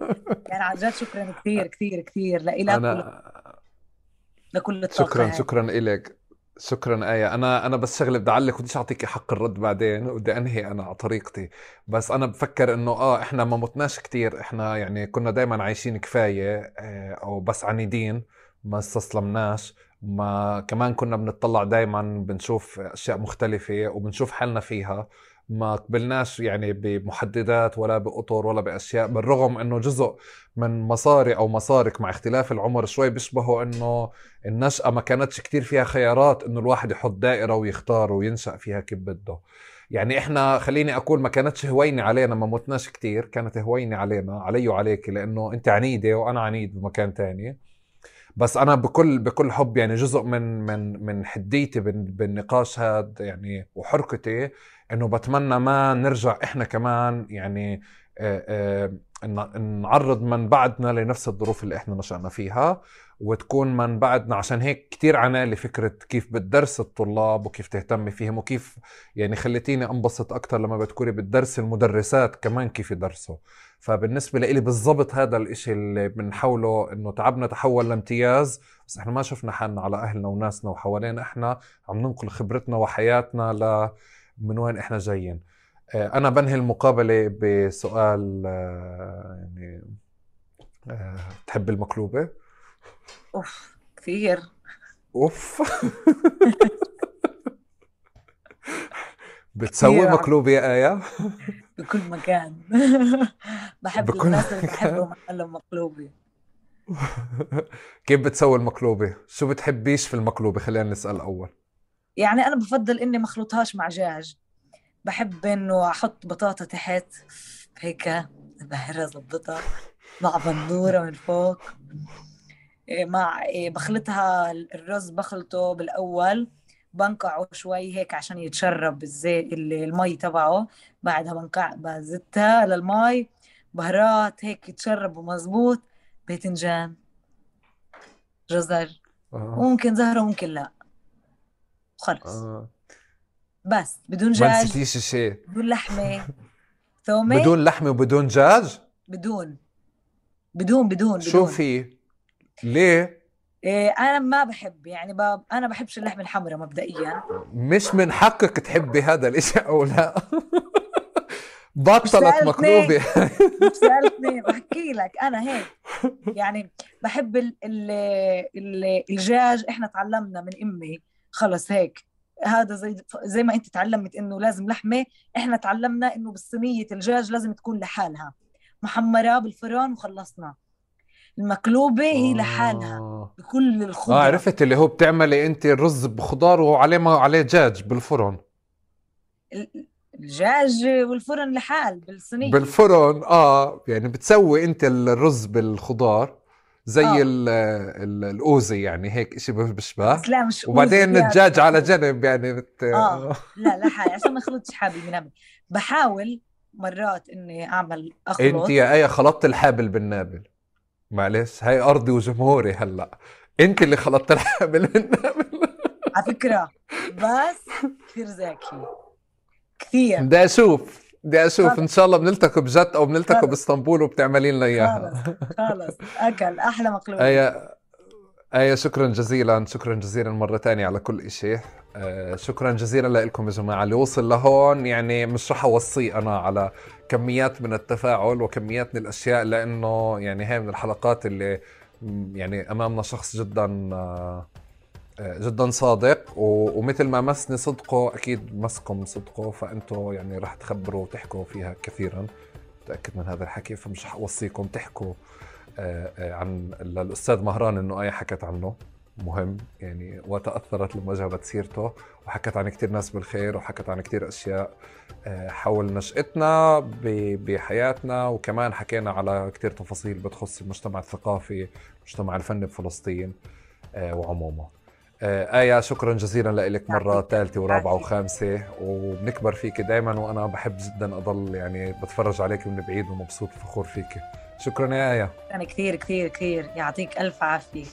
يعني عن جد شكرا كثير كثير كثير لإلك أنا... لكل الطاقة شكرا شكرا إلك شكرا آية أنا أنا بس شغلة بدي أعلق بديش أعطيك حق الرد بعدين. بدي أنهي أنا على طريقتي. بس أنا بفكر إنه آه إحنا ما متناش كتير. إحنا يعني كنا دايما عايشين كفاية آه، أو بس عنيدين. ما استسلمناش. ما كمان كنا بنطلع دايما بنشوف أشياء مختلفة وبنشوف حالنا فيها. ما قبلناش يعني بمحددات ولا بأطر ولا بأشياء بالرغم أنه جزء من مصاري أو مصارك مع اختلاف العمر شوي بيشبهوا أنه النشأة ما كانتش كتير فيها خيارات أنه الواحد يحط دائرة ويختار وينشأ فيها كيف بده. يعني إحنا خليني أقول ما كانتش هوينة علينا ما متناش كتير كانت هوينة علينا علي وعليك لأنه أنت عنيدة وأنا عنيد بمكان تاني. بس أنا بكل بكل حب يعني جزء من من من حديتي بالنقاش هذا يعني وحركتي إنه بتمنى ما نرجع إحنا كمان يعني آه، آه، نعرض من بعدنا لنفس الظروف اللي إحنا نشأنا فيها. وتكون من بعدنا. عشان هيك كتير عنالي فكرة كيف بتدرس الطلاب وكيف تهتمي فيهم وكيف يعني خليتيني انبسط أكثر لما بتكوني بتدرسي المدرسات كمان كيف يدرسوا. فبالنسبة لي بالضبط هذا الإشي اللي بنحاوله إنه تعبنا تحول لامتياز بس إحنا ما شفنا حالنا على أهلنا وناسنا وحوالينا. إحنا عم ننقل خبرتنا وحياتنا ل من وين إحنا جايين. آه، أنا بنهي المقابلة بسؤال آه، يعني آه، تحب المقلوبة؟ اوف كثير اوف. بتسوي مقلوبه يا إيه بكل مكان. بحب بكل الناس اللي بحبهم محل مقلوبه كيف بتسوي المقلوبة؟ شو بتحبيش في المقلوبة؟ خلينا نسأل أول. يعني أنا بفضل إني ما أخلطهاش مع دجاج بحب إنه أحط بطاطا تحت هيك بهرها ظبطها مع بندوره من فوق. مع إيه، بخلطها الرز بخلطه بالأول بنقعه شوي هيك عشان يتشرب الزيت المي تبعه. بعدها بنقع بزتها للمي بهارات هيك يتشرب مزبوط باذنجان جزر. آه. ممكن زهرة ممكن لا. خلص. آه. بس بدون دجاج ما نسيتيش شيء بدون لحمة. ثومه بدون لحمة وبدون دجاج بدون. بدون بدون, بدون. شو في؟ ليه؟ إيه أنا ما بحب يعني ب... أنا بحبش اللحمه الحمراء مبدئيا. مش من حقك تحبي هذا الإشي أو لا. بطلت مقلوبة سألتني بحكي لك أنا هيك. يعني بحب ال ال ال الدجاج. إحنا تعلمنا من أمي. خلص هيك. هذا زي زي ما أنت تعلمت إنه لازم لحمة إحنا تعلمنا إنه بالصينية الدجاج لازم تكون لحالها. محمرة بالفرن وخلصنا. المقلوبة هي لحالها آه. بكل الخضرة. آه عرفت اللي هو بتعملي أنت الرز بخضار وعليه ما عليه دجاج بالفرن. ال- الدجاج والفرن لحال بالصينية. بالفرن آه يعني بتسوي أنت الرز بالخضار زي آه. ال- ال- الاوزي يعني هيك بشبه. بس لا مش وبعدين الدجاج على جنب يعني بت... آه. لا لحالي عشان ما يخلطش حابل بنابل بحاول مرات إني أعمل أخلط. انت يا إيه خلطت الحابل بالنابل. معلش هاي أرضي وجمهوري هلأ. انت اللي خلطت الحابل بالنابل على فكرة بس كثير ذكي كثير. بدي أشوف بدي أشوف. خلص. إن شاء الله بنلتقي بجد أو بنلتقي. بإسطنبول وبتعملي لنا إياها. خلص خلص. أكل أحلى مقلوب آية آية شكرا جزيلا شكرا جزيلا مرة تانية على كل إشي. آه، شكرا جزيلا لكم يا جماعة. اللي وصل لهون يعني مش رح أوصيه أنا على كميات من التفاعل وكميات من الأشياء لأنه يعني هي من الحلقات اللي يعني أمامنا شخص جدا آه، جدا صادق. ومثل ما مسني صدقه أكيد مسكم صدقه فأنتوا يعني رح تخبروا وتحكوا فيها كثيرا. متأكد من هذا الحكي فمش رح أوصيكم تحكوا آه، عن للاستاذ مهران إنه إيه حكت عنه. مهم يعني وتاثرت لما جابت سيرته وحكت عن كثير ناس بالخير وحكت عن كثير أشياء آه، حول نشأتنا بحياتنا وكمان حكينا على كثير تفاصيل بتخص المجتمع الثقافي المجتمع الفني بفلسطين آه، وعموما آه، آية شكرا جزيلا لك مرة ثالثة ورابعة. وخامسة وبنكبر فيك دائما وأنا بحب جدا أضل يعني بتفرج عليك من بعيد ومبسوط وفخور فيك. شكرا يا آية أنا كثير كثير كثير يعطيك ألف عافية.